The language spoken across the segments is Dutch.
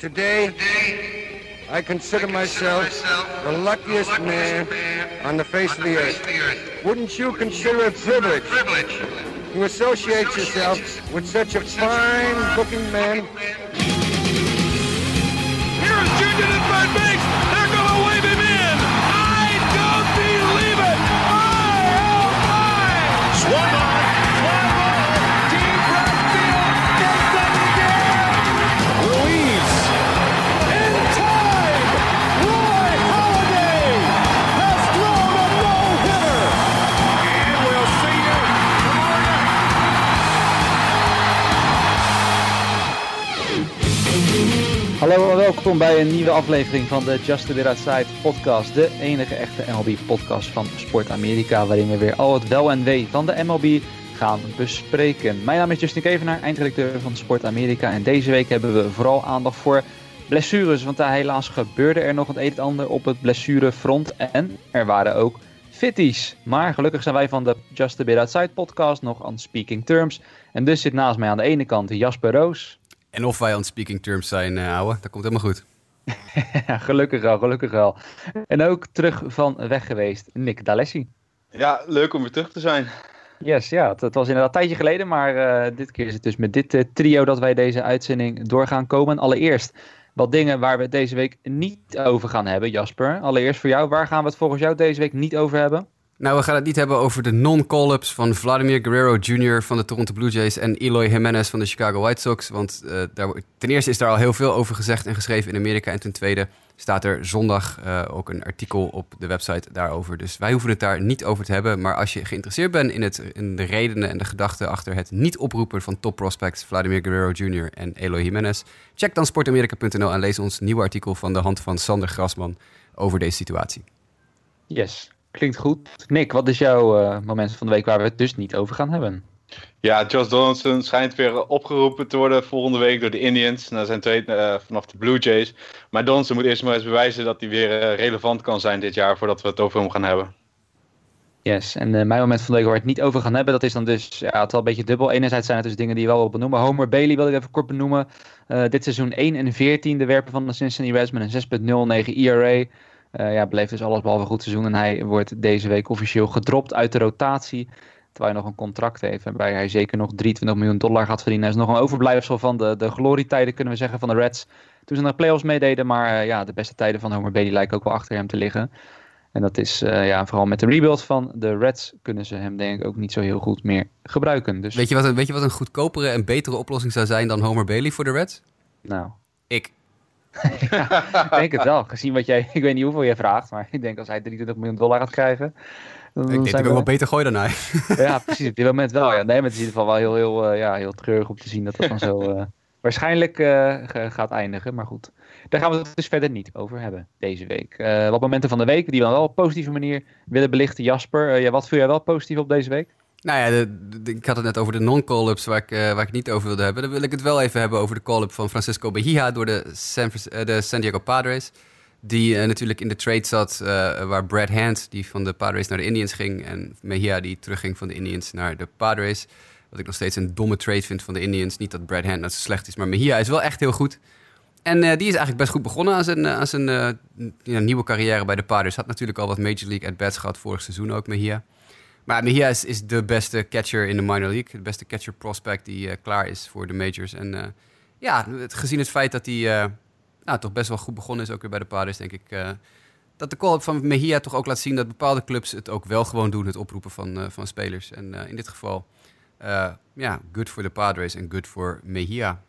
Today, I consider myself the luckiest man on the face of the earth. Wouldn't you consider it privilege to associate yourself with such a fine-looking man? Here's Junior at third Hallo en welkom bij een nieuwe aflevering van de Just a Bit Outside podcast. De enige echte MLB podcast van Sport Amerika, waarin we weer al het wel en wee van de MLB gaan bespreken. Mijn naam is Justin Kevenaar, eindredacteur van Sport Amerika. En deze week hebben we vooral aandacht voor blessures, want daar helaas gebeurde er nog het een en ander op het blessurefront. En er waren ook fitties. Maar gelukkig zijn wij van de Just a Bit Outside podcast nog on speaking terms. En dus zit naast mij aan de ene kant Jasper Roos. En of wij on speaking terms zijn, uh, ouwe, dat komt helemaal goed. Gelukkig wel, gelukkig wel. En ook terug van weg geweest, Nick D'Alessi. Ja, leuk om weer terug te zijn. Yes, ja, het, het was inderdaad een tijdje geleden, maar eh, dit keer is het dus met dit eh, trio dat wij deze uitzending door gaan komen. Allereerst wat dingen waar we het deze week niet over gaan hebben, Jasper. Allereerst voor jou, waar gaan we het volgens jou deze week niet over hebben? Nou, we gaan het niet hebben over de non-call-ups van Vladimir Guerrero Jr. van de Toronto Blue Jays en Eloy Jimenez van de Chicago White Sox. Want daar, ten eerste is daar al heel veel over gezegd en geschreven in Amerika. En ten tweede staat er zondag uh, ook een artikel op de website daarover. Dus wij hoeven het daar niet over te hebben. Maar als je geïnteresseerd bent in, het, in de redenen en de gedachten achter het niet oproepen van top prospects Vladimir Guerrero Jr. en Eloy Jimenez, check dan sportamerika.nl en lees ons nieuwe artikel van de hand van Sander Grasman over deze situatie. Yes, Klinkt goed. Nick, wat is jouw uh, moment van de week waar we het dus niet over gaan hebben? Ja, Josh Donaldson schijnt weer opgeroepen te worden volgende week door de Indians. Na zijn trade uh, vanaf de Blue Jays. Maar Donaldson moet eerst maar eens bewijzen dat hij weer uh, relevant kan zijn dit jaar voordat we het over hem gaan hebben. Yes, en mijn moment van de week waar we het niet over gaan hebben, dat is dan dus ja, het wel een beetje dubbel. Enerzijds zijn het dus dingen die je wel wil benoemen. Homer Bailey wil ik even kort benoemen. dit seizoen 1 en 14 de werper van de Cincinnati Reds met een 6.09 ERA. Uh, ja, bleef dus alles behalve goed seizoen. En hij wordt deze week officieel gedropt uit de rotatie. Terwijl hij nog een contract heeft. Waarbij hij zeker nog 23 miljoen dollar gaat verdienen. Hij is nog een overblijfsel van de, de glorietijden, kunnen we zeggen, van de Reds. Toen ze naar de playoffs meededen. Maar uh, ja, de beste tijden van Homer Bailey lijken ook wel achter hem te liggen. En dat is uh, ja, vooral met de rebuild van de Reds kunnen ze hem denk ik ook niet zo heel goed meer gebruiken. Dus... Weet, je wat een, weet je wat een goedkopere en betere oplossing zou zijn dan Homer Bailey voor de Reds? Nou. Ik. ja, ik denk het wel. Gezien wat jij, ik weet niet hoeveel jij vraagt, maar ik denk als hij 23 miljoen dollar gaat krijgen. Dan ik denk dat ik we... wel beter gooi dan hij. ja, precies. Op dit moment wel. Ja. Nee, maar het is in ieder geval wel heel, heel, uh, ja, heel treurig om te zien dat dat dan zo uh, waarschijnlijk uh, gaat eindigen. Maar goed, daar gaan we het dus verder niet over hebben deze week. wat momenten van de week die we wel op positieve manier willen belichten. Jasper, ja, wat viel jij wel positief op deze week? Nou ja, ik had het net over de non-call-ups waar, ik, uh, waar ik het niet over wilde hebben. Dan wil ik het wel even hebben over de call-up van Francisco Bahia door de San, uh, de San Diego Padres. Die uh, natuurlijk in de trade zat waar Brad Hand, die van de Padres naar de Indians ging. En Mejia, die terugging van de Indians naar de Padres. Wat ik nog steeds een domme trade vind van de Indians. Niet dat Brad Hand nou zo slecht is, maar Mejia is wel echt heel goed. En die is eigenlijk best goed begonnen aan zijn, aan zijn nieuwe carrière bij de Padres. Had natuurlijk al wat Major League at-bats gehad vorig seizoen ook, Mejia. Maar Mejia is, is, de beste catcher in de minor league. De beste catcher prospect die uh, klaar is voor de majors. En uh, ja, gezien het feit dat hij uh, nou, toch best wel goed begonnen is, ook weer bij de Padres, denk ik... dat de call van Mejia toch ook laat zien dat bepaalde clubs het ook wel gewoon doen, het oproepen van, van spelers. En in dit geval, ja, good voor de Padres en good voor Mejia.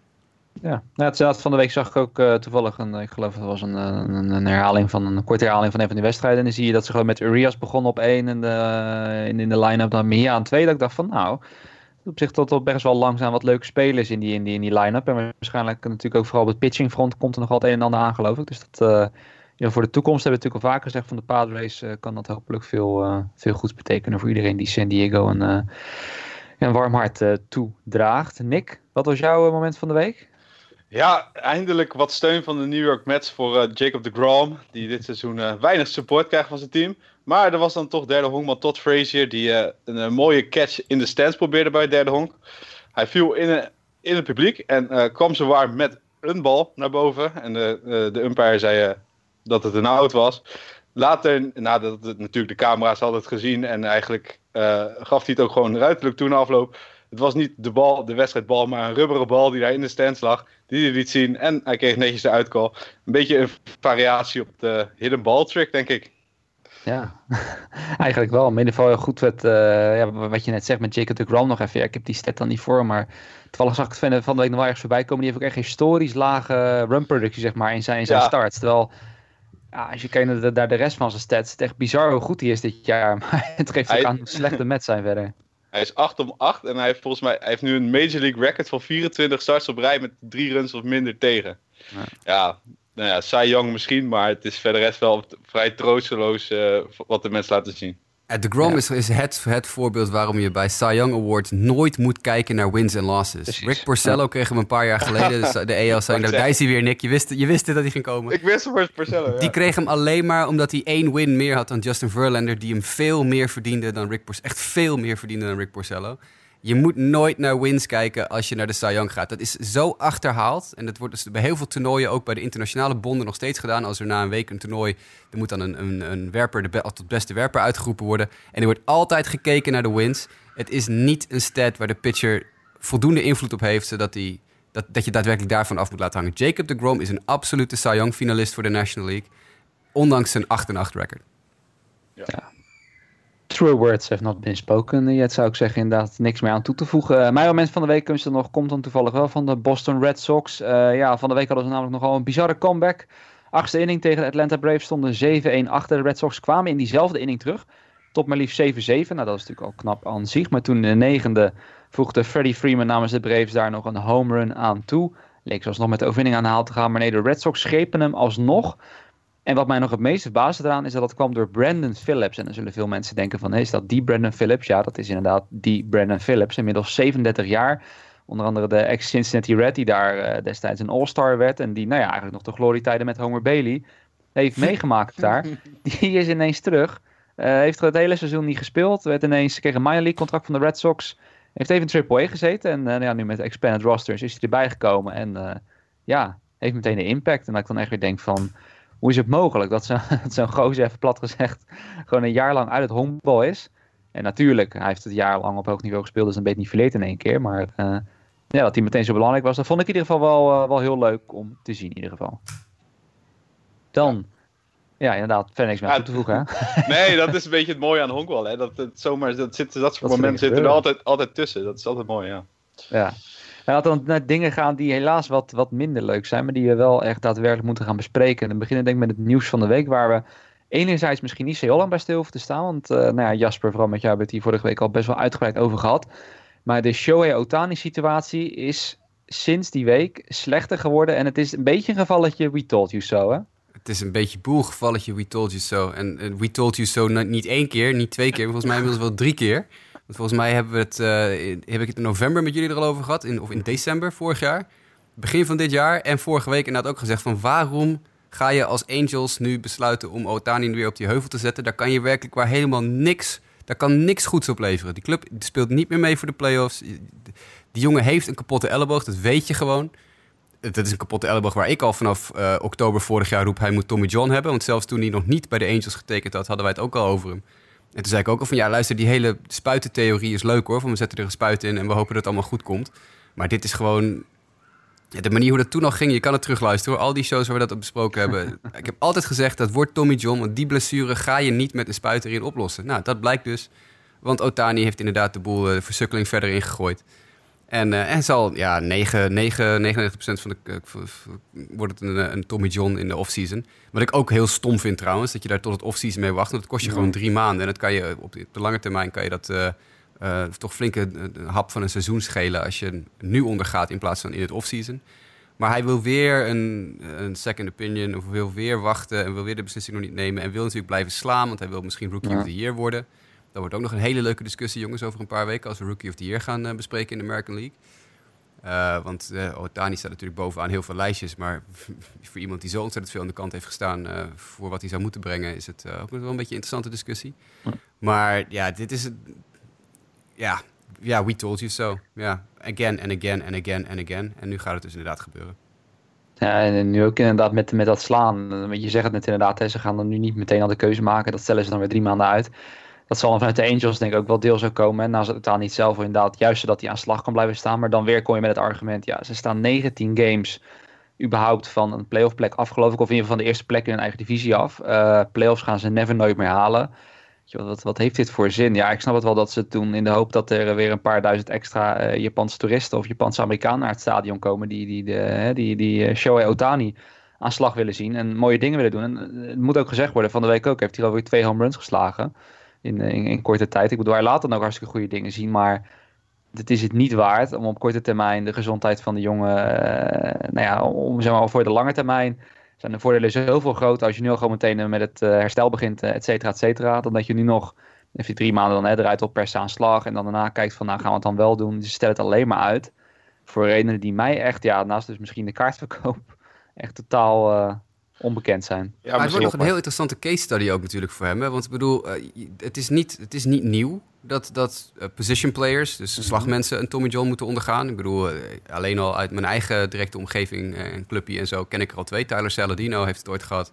Ja, nou, het van de week zag ik ook uh, toevallig een, ik geloof het was een, een, een, herhaling van een korte herhaling van een van die wedstrijden. En dan zie je dat ze gewoon met Urias begonnen op één en de, in, in de line-up dan Mia aan twee. Dat ik dacht van nou, op zich tot op best wel langzaam wat leuke spelers in die, in die, in die line-up. En waarschijnlijk natuurlijk ook vooral op het pitchingfront komt er nog wat een en ander aan geloof ik. Dus dat, uh, voor de toekomst hebben we natuurlijk al vaker gezegd van de Padres kan dat hopelijk veel, veel goeds betekenen voor iedereen die San Diego een, een warm hart toedraagt. Nick, wat was jouw moment van de week? Ja, eindelijk wat steun van de New York Mets voor uh, Jacob de Grom, die dit seizoen uh, weinig support krijgt van zijn team. Maar er was dan toch derde honkman Todd Frazier, die uh, een, mooie catch in de stands probeerde bij derde honk. Hij viel in, in het publiek en kwam zowaar met een bal naar boven. En de, de umpire zei dat het een out was. Later, nadat het, natuurlijk de camera's hadden het gezien en eigenlijk gaf hij het ook gewoon ruiterlijk toen afloop. Het was niet de bal, de wedstrijdbal, maar een rubberen bal die daar in de stands lag. Die hij liet zien en hij kreeg netjes de uitcall. Een beetje een variatie op de hidden ball trick, denk ik. Ja, eigenlijk wel. In ieder geval heel goed wat, uh, ja, wat je net zegt met Jacob de Grom nog even. Ja, ik heb die stat dan niet voor, maar toevallig zag ik het van de week nog wel ergens voorbij komen. Die heeft ook echt historisch lage run productie zeg maar, in zijn, in zijn ja. starts. Terwijl, ja, als je kijkt naar de, rest van zijn stats, het is echt bizar hoe goed hij is dit jaar. Maar het geeft ook aan hoe slecht de met zijn verder. Hij is 8 om 8 en hij heeft volgens mij hij heeft nu een Major League record van 24 starts op rij met drie runs of minder tegen. Ja, ja nou ja, Cy Young misschien, maar het is verder rest wel vrij troosteloos uh, wat de mensen laten zien. De Grom is, is het, het voorbeeld waarom je bij Cy Young Awards nooit moet kijken naar wins en losses. Rick Porcello kreeg hem een paar jaar geleden, dus de EL Cy Daar is hij weer, Nick. Je wist, je wist dat hij ging komen. Ik wist hem Porcello, Die kreeg hem alleen maar omdat hij één win meer had dan Justin Verlander, die hem veel meer verdiende dan Rick Porcello. Echt veel meer verdiende dan Rick Porcello. Je moet nooit naar wins kijken als je naar de Cy Young gaat. Dat is zo achterhaald. En dat wordt dus bij heel veel toernooien, ook bij de internationale bonden, nog steeds gedaan. Als er na een week een toernooi, er moet dan een, een, een werper, de be tot beste werper uitgeroepen worden. En er wordt altijd gekeken naar de wins. Het is niet een stat waar de pitcher voldoende invloed op heeft, zodat hij, dat, dat je daadwerkelijk daarvan af moet laten hangen. Jacob de Grom is een absolute Cy Young finalist voor de National League. Ondanks zijn 8-8 record. Ja. True words have not been spoken. Yet zou ik zeggen inderdaad niks meer aan toe te voegen. Uh, mijn moment van de week er nog komt dan toevallig wel van de Boston Red Sox. Uh, ja, van de week hadden ze namelijk nogal een bizarre comeback. Achtste inning tegen de Atlanta Braves stonden 7-1 achter. De Red Sox kwamen in diezelfde inning terug. Tot maar liefst 7-7. Nou, dat is natuurlijk al knap aan zich. Maar toen in de negende voegde Freddie Freeman namens de Braves daar nog een home run aan toe. Leek zoals nog met de overwinning aan de haal te gaan. Maar nee, de Red Sox schepen hem alsnog. En wat mij nog het meest verbaasde eraan is dat dat kwam door Brandon Phillips. En dan zullen veel mensen denken van, hey, is dat die Brandon Phillips? Ja, dat is inderdaad die Brandon Phillips. Inmiddels 37 jaar. Onder andere de ex-Cincinnati Red, die daar uh, destijds een All-Star werd. En die, nou ja, eigenlijk nog de glorietijden met Homer Bailey heeft meegemaakt daar. Die is ineens terug. Uh, heeft het hele seizoen niet gespeeld. Werd ineens, kreeg een minor league contract van de Red Sox. Heeft even in Triple A gezeten. En uh, ja, nu met de expanded rosters is hij erbij gekomen. En ja, heeft meteen een impact. En dat ik dan echt weer denk van hoe is het mogelijk dat zo'n zo gozer, even plat gezegd, gewoon een jaar lang uit het honkbal is? En natuurlijk, hij heeft het jaar lang op hoog niveau gespeeld, dus een beetje niet verleerd in één keer. Maar uh, ja, dat hij meteen zo belangrijk was, dat vond ik in ieder geval wel, uh, wel heel leuk om te zien in ieder geval. Dan, ja, inderdaad, verder niks meer aan toe te voegen. Hè? Nee, dat is een beetje het mooie aan honkbal. Hè? Dat, het zomaar, dat, zit, dat soort momenten zitten er altijd, altijd tussen. Dat is altijd mooi, ja. Ja, en laten we naar dingen gaan die helaas wat, wat minder leuk zijn, maar die we wel echt daadwerkelijk moeten gaan bespreken. En dan beginnen denk ik met het nieuws van de week, waar we enerzijds misschien niet zo heel lang bij stil hoeven te staan. Want uh, nou ja, Jasper, vooral met jou hebben het hier vorige week al best wel uitgebreid over gehad. Maar de Shohei Otani-situatie is sinds die week slechter geworden. En het is een beetje een gevalletje We Told You So, hè? Het is een beetje boel gevalletje We Told You So. En We Told You So niet één keer, niet twee keer, volgens mij inmiddels wel drie keer volgens mij hebben we het, uh, heb ik het in november met jullie er al over gehad. Of in december vorig jaar. Begin van dit jaar. En vorige week inderdaad ook gezegd van waarom ga je als Angels nu besluiten om Otani weer op die heuvel te zetten? Daar kan je werkelijk waar helemaal niks, daar kan niks goeds op leveren. Die club speelt niet meer mee voor de playoffs. Die jongen heeft een kapotte elleboog, dat weet je gewoon. Dat is een kapotte elleboog waar ik al vanaf uh, oktober vorig jaar roep... hij moet Tommy John hebben. Want zelfs toen hij nog niet bij de Angels getekend had... hadden wij het ook al over hem. En toen zei ik ook al van ja, luister, die hele spuitentheorie is leuk hoor. Van we zetten er een spuit in en we hopen dat het allemaal goed komt. Maar dit is gewoon. de manier hoe dat toen al ging, je kan het terugluisteren hoor. Al die shows waar we dat op besproken hebben. ik heb altijd gezegd dat wordt Tommy John, want die blessure ga je niet met een spuit erin oplossen. Nou, dat blijkt dus. Want Otani heeft inderdaad de boel de versukkeling verder ingegooid. En, uh, en zal, ja, 9, 9, 99% van de... Uh, wordt het een, een, Tommy John in de offseason. Wat ik ook heel stom vind trouwens, dat je daar tot het offseason mee wacht. Want dat kost je gewoon drie maanden. En dat kan je op de, lange termijn kan je dat uh, toch flinke hap van een seizoen schelen... als je nu ondergaat in plaats van in het offseason. Maar hij wil weer een, een second opinion, of wil weer wachten... en wil weer de beslissing nog niet nemen... en wil natuurlijk blijven slaan, want hij wil misschien Rookie ja. of the Year worden... Dat wordt ook nog een hele leuke discussie, jongens, over een paar weken als we Rookie of the Year gaan uh, bespreken in de American League. Uh, want uh, Otani staat natuurlijk bovenaan heel veel lijstjes. Maar voor iemand die zo ontzettend veel aan de kant heeft gestaan voor wat hij zou moeten brengen, is het ook wel een beetje een interessante discussie. Maar ja, dit is het. Ja, ja, we told you so. Ja, again and again and again and again. En nu gaat het dus inderdaad gebeuren. Ja, en nu ook inderdaad met, met dat slaan. Want je zegt het net inderdaad, hè, ze gaan dan nu niet meteen al de keuze maken. Dat stellen ze dan weer drie maanden uit. Dat zal vanuit de Angels denk ik ook wel deels ook komen. Nou, ze totaal niet zelf inderdaad, juist zodat hij aan slag kan blijven staan. Maar dan weer kom je met het argument, ja, ze staan 19 games überhaupt van een playoff plek af, geloof ik. Of in ieder geval van de eerste plek in hun eigen divisie af. Uh, playoffs gaan ze never nooit meer halen. Wat, wat heeft dit voor zin? Ja, ik snap het wel dat ze toen in de hoop dat er weer een paar duizend extra uh, Japanse toeristen of Japanse Amerikanen naar het stadion komen. Die, die, de, die, die uh, Shohei Otani aan slag willen zien en mooie dingen willen doen. En het moet ook gezegd worden, van de week ook heeft hij alweer twee home runs geslagen in, in, korte tijd. Ik bedoel, hij laat dan ook hartstikke goede dingen zien, maar het is het niet waard om op korte termijn de gezondheid van de jongen, uh, nou ja, om zeg maar voor de lange termijn zijn de voordelen zoveel groter als je nu al gewoon meteen met het uh, herstel begint, et cetera, et cetera, dan dat je nu nog even drie maanden dan hè, eruit op per se aan slag en dan daarna kijkt van nou gaan we het dan wel doen. Dus stel het alleen maar uit voor redenen die mij echt, ja, naast dus misschien de kaartverkoop, echt totaal onbekend zijn. Ja, maar het wordt nog een heel interessante case study ook natuurlijk voor hem. Hè? Want ik bedoel, uh, het, is niet, het is niet nieuw dat, dat uh, position players, dus mm -hmm. slagmensen, een Tommy John moeten ondergaan. Ik bedoel, uh, alleen al uit mijn eigen directe omgeving en clubje en zo ken ik er al twee. Tyler Saladino heeft het ooit gehad.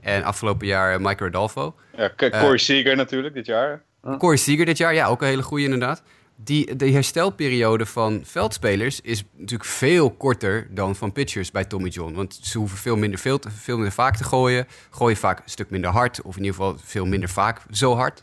En afgelopen jaar Mike Rodolfo. Ja, Corey Seager natuurlijk dit jaar. Corey Seager dit jaar, ja, ook een hele goede inderdaad die, de herstelperiode van veldspelers is natuurlijk veel korter dan van pitchers bij Tommy John. Want ze hoeven veel minder, veel, veel minder vaak te gooien. Gooien vaak een stuk minder hard, of in ieder geval veel minder vaak zo hard.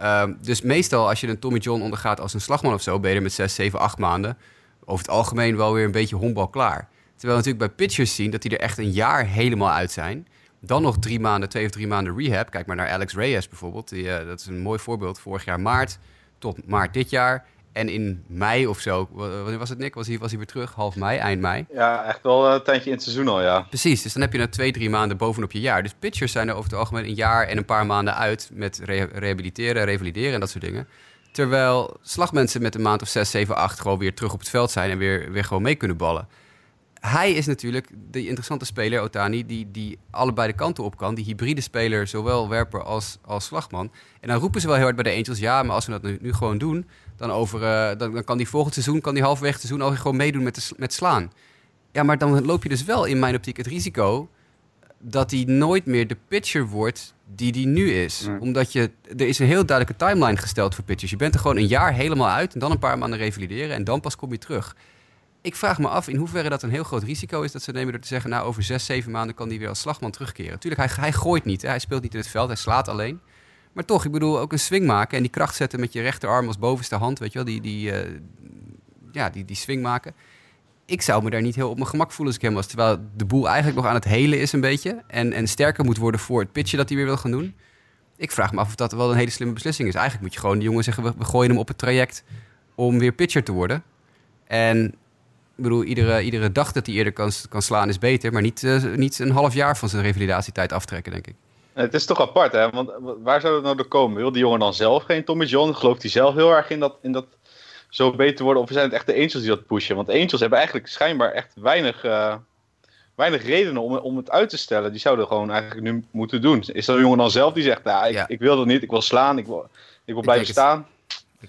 Uh, dus meestal als je een Tommy John ondergaat als een slagman of zo, ben je er met 6, 7, 8 maanden over het algemeen wel weer een beetje honkbal klaar. Terwijl we natuurlijk bij pitchers zien dat die er echt een jaar helemaal uit zijn. Dan nog drie maanden, twee of drie maanden rehab. Kijk maar naar Alex Reyes bijvoorbeeld. Die, uh, dat is een mooi voorbeeld. Vorig jaar maart tot maart dit jaar. En in mei of zo, wanneer was het Nick? Was hij, was hij weer terug? Half mei, eind mei? Ja, echt wel een tijdje in het seizoen al, ja. Precies, dus dan heb je na twee, drie maanden bovenop je jaar. Dus pitchers zijn er over het algemeen een jaar en een paar maanden uit met re rehabiliteren, revalideren en dat soort dingen. Terwijl slagmensen met een maand of zes, zeven, acht gewoon weer terug op het veld zijn en weer, weer gewoon mee kunnen ballen. Hij is natuurlijk de interessante speler, Otani, die, die allebei de kanten op kan. Die hybride speler, zowel werper als, als slagman. En dan roepen ze wel heel hard bij de Angels, ja, maar als we dat nu, nu gewoon doen, dan, over, uh, dan, dan, kan die volgend seizoen, kan die halverwege seizoen al gewoon meedoen met, de, met slaan. Ja, maar dan loop je dus wel in mijn optiek het risico dat hij nooit meer de pitcher wordt die die nu is. Nee. Omdat je, er is een heel duidelijke timeline gesteld voor pitchers. Je bent er gewoon een jaar helemaal uit en dan een paar maanden revalideren en dan pas kom je terug. Ik vraag me af in hoeverre dat een heel groot risico is dat ze nemen door te zeggen, nou over zes, zeven maanden kan hij weer als slagman terugkeren. Tuurlijk, hij, hij gooit niet, hè? hij speelt niet in het veld, hij slaat alleen. Maar toch, ik bedoel, ook een swing maken en die kracht zetten met je rechterarm als bovenste hand, weet je wel, die, die, uh, ja, die, die swing maken. Ik zou me daar niet heel op mijn gemak voelen als ik hem was. Terwijl de boel eigenlijk nog aan het helen is een beetje. En, en sterker moet worden voor het pitchen dat hij weer wil gaan doen. Ik vraag me af of dat wel een hele slimme beslissing is. Eigenlijk moet je gewoon die jongen zeggen, we, we gooien hem op het traject om weer pitcher te worden. En ik bedoel, iedere, iedere dag dat hij eerder kan, kan slaan is beter. Maar niet, uh, niet een half jaar van zijn revalidatietijd aftrekken, denk ik. Het is toch apart, hè? Want waar zou het nou door komen? Wil die jongen dan zelf geen Tommy John? Gelooft hij zelf heel erg in dat, in dat zo beter worden? Of zijn het echt de Angels die dat pushen? Want de Angels hebben eigenlijk schijnbaar echt weinig, uh, weinig redenen om, om het uit te stellen. Die zouden gewoon eigenlijk nu moeten doen. Is dat een jongen dan zelf die zegt, nou, ik, ja. ik wil dat niet, ik wil slaan, ik wil, ik wil blijven ik staan?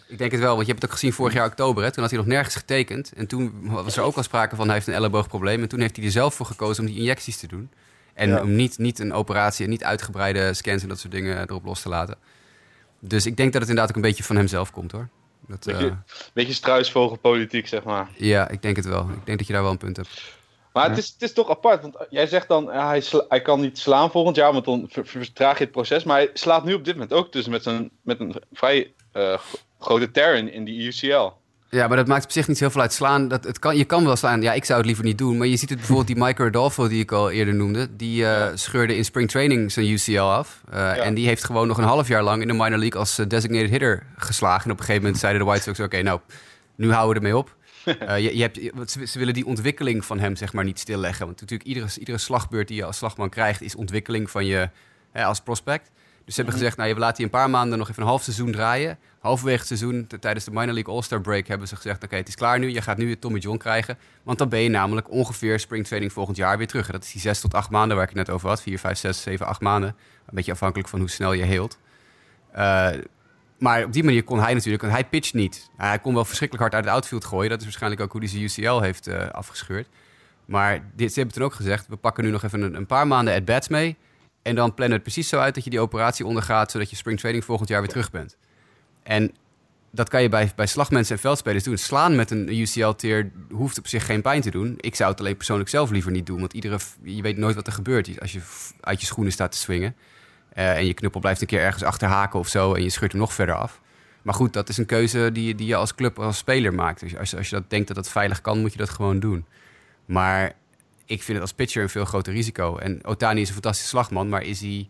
Ik denk het wel, want je hebt het ook gezien vorig jaar oktober. Hè? Toen had hij nog nergens getekend. En toen was er ook al sprake van, hij heeft een elleboogprobleem. En toen heeft hij er zelf voor gekozen om die injecties te doen. En ja. om niet, niet een operatie en niet uitgebreide scans en dat soort dingen erop los te laten. Dus ik denk dat het inderdaad ook een beetje van hemzelf komt hoor. Dat, beetje, uh, beetje struisvogelpolitiek, zeg maar. Ja, ik denk het wel. Ik denk dat je daar wel een punt hebt. Maar ja. het, is, het is toch apart, want jij zegt dan, ja, hij, hij kan niet slaan volgend jaar, want dan ver, vertraag je het proces. Maar hij slaat nu op dit moment ook dus met, zijn, met een vrij uh, grote tear in, die UCL. Ja, maar dat maakt op zich niet heel veel uit slaan. Dat, het kan, je kan wel slaan. Ja, ik zou het liever niet doen. Maar je ziet het bijvoorbeeld die Mike Rodolfo die ik al eerder noemde. Die uh, ja. scheurde in spring training zijn UCL af. Uh, ja. En die heeft gewoon nog een half jaar lang in de minor league als uh, designated hitter geslagen. En op een gegeven moment zeiden de White Sox, oké, okay, nou, nu houden we ermee op. je, je hebt, ze, ze, willen die ontwikkeling van hem zeg maar niet stilleggen. Want natuurlijk iedere, iedere slagbeurt die je als slagman krijgt is ontwikkeling van je hè, als prospect. Dus ze hebben gezegd, nou, we laten je een paar maanden nog even een half seizoen draaien. Halverwege het seizoen, tijdens de minor league All-Star break, hebben ze gezegd, oké, okay, het is klaar nu. Je gaat nu je Tommy John krijgen. Want dan ben je namelijk ongeveer springtraining volgend jaar weer terug. En dat is die zes tot acht maanden waar ik het net over had. Vier, vijf, zes, zeven, acht maanden. Een beetje afhankelijk van hoe snel je heelt. Uh, maar op die manier kon hij natuurlijk, want hij pitcht niet. Hij kon wel verschrikkelijk hard uit het outfield gooien. Dat is waarschijnlijk ook hoe hij zijn UCL heeft uh, afgescheurd. Maar dit, ze hebben toen ook gezegd, we pakken nu nog even een, een paar maanden at-bats mee. En dan plannen het precies zo uit dat je die operatie ondergaat, zodat je spring training volgend jaar weer terug bent. En dat kan je bij, bij slagmensen en veldspelers doen. Slaan met een UCL-teer hoeft op zich geen pijn te doen. Ik zou het alleen persoonlijk zelf liever niet doen. Want iedere, je weet nooit wat er gebeurt als je uit je schoenen staat te swingen. Uh, en je knuppel blijft een keer ergens achterhaken of zo. En je scheurt hem nog verder af. Maar goed, dat is een keuze die, die je als club, als speler maakt. Dus als, als je dat denkt dat dat veilig kan, moet je dat gewoon doen. Maar ik vind het als pitcher een veel groter risico. En Otani is een fantastische slagman, maar is hij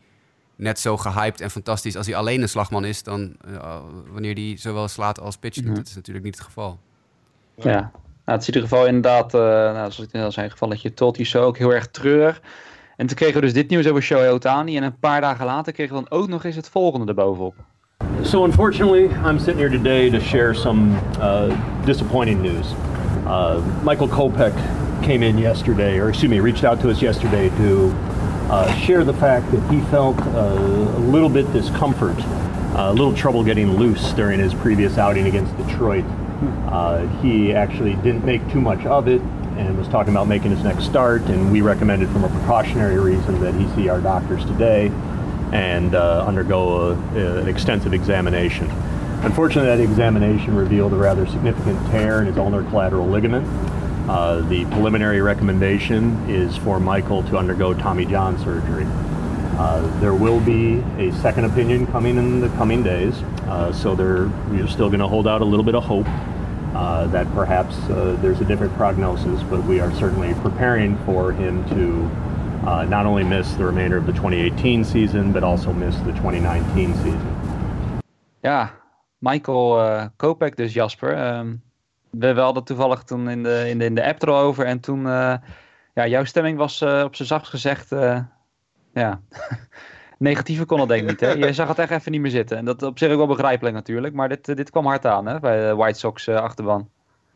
net zo gehyped en fantastisch als hij alleen een slagman is dan uh, wanneer hij zowel slaat als pitcht. Mm -hmm. Dat is natuurlijk niet het geval. Ja, nou, het is in ieder geval inderdaad, uh, nou, zoals het in zijn geval dat je tot zo ook heel erg treurig. En toen kregen we dus dit nieuws over Shohei Otani en een paar dagen later kregen we dan ook nog eens het volgende erbovenop. So unfortunately, I'm sitting here today to share some uh, disappointing news. Uh, Michael Kopech came in yesterday, or excuse me, reached out to us yesterday to uh, share the fact that he felt uh, a little bit discomfort, uh, a little trouble getting loose during his previous outing against Detroit. Uh, he actually didn't make too much of it and was talking about making his next start, and we recommended from a precautionary reason that he see our doctors today and uh, undergo a, a, an extensive examination. Unfortunately, that examination revealed a rather significant tear in his ulnar collateral ligament. Uh, the preliminary recommendation is for Michael to undergo Tommy John surgery. Uh, there will be a second opinion coming in the coming days, uh, so there, we're still going to hold out a little bit of hope uh, that perhaps uh, there's a different prognosis, but we are certainly preparing for him to uh, not only miss the remainder of the 2018 season, but also miss the 2019 season. Ja, Michael Kopek dus, Jasper. Um, we hadden toevallig toen in de, in de, in de app erover. En toen, uh, ja, jouw stemming was uh, op zijn zachtst gezegd, ja, negatiever kon het denk ik niet. Hè? Je zag het echt even niet meer zitten. En dat op zich ook wel begrijpelijk natuurlijk. Maar dit, dit kwam hard aan hè, bij de White Sox achterban.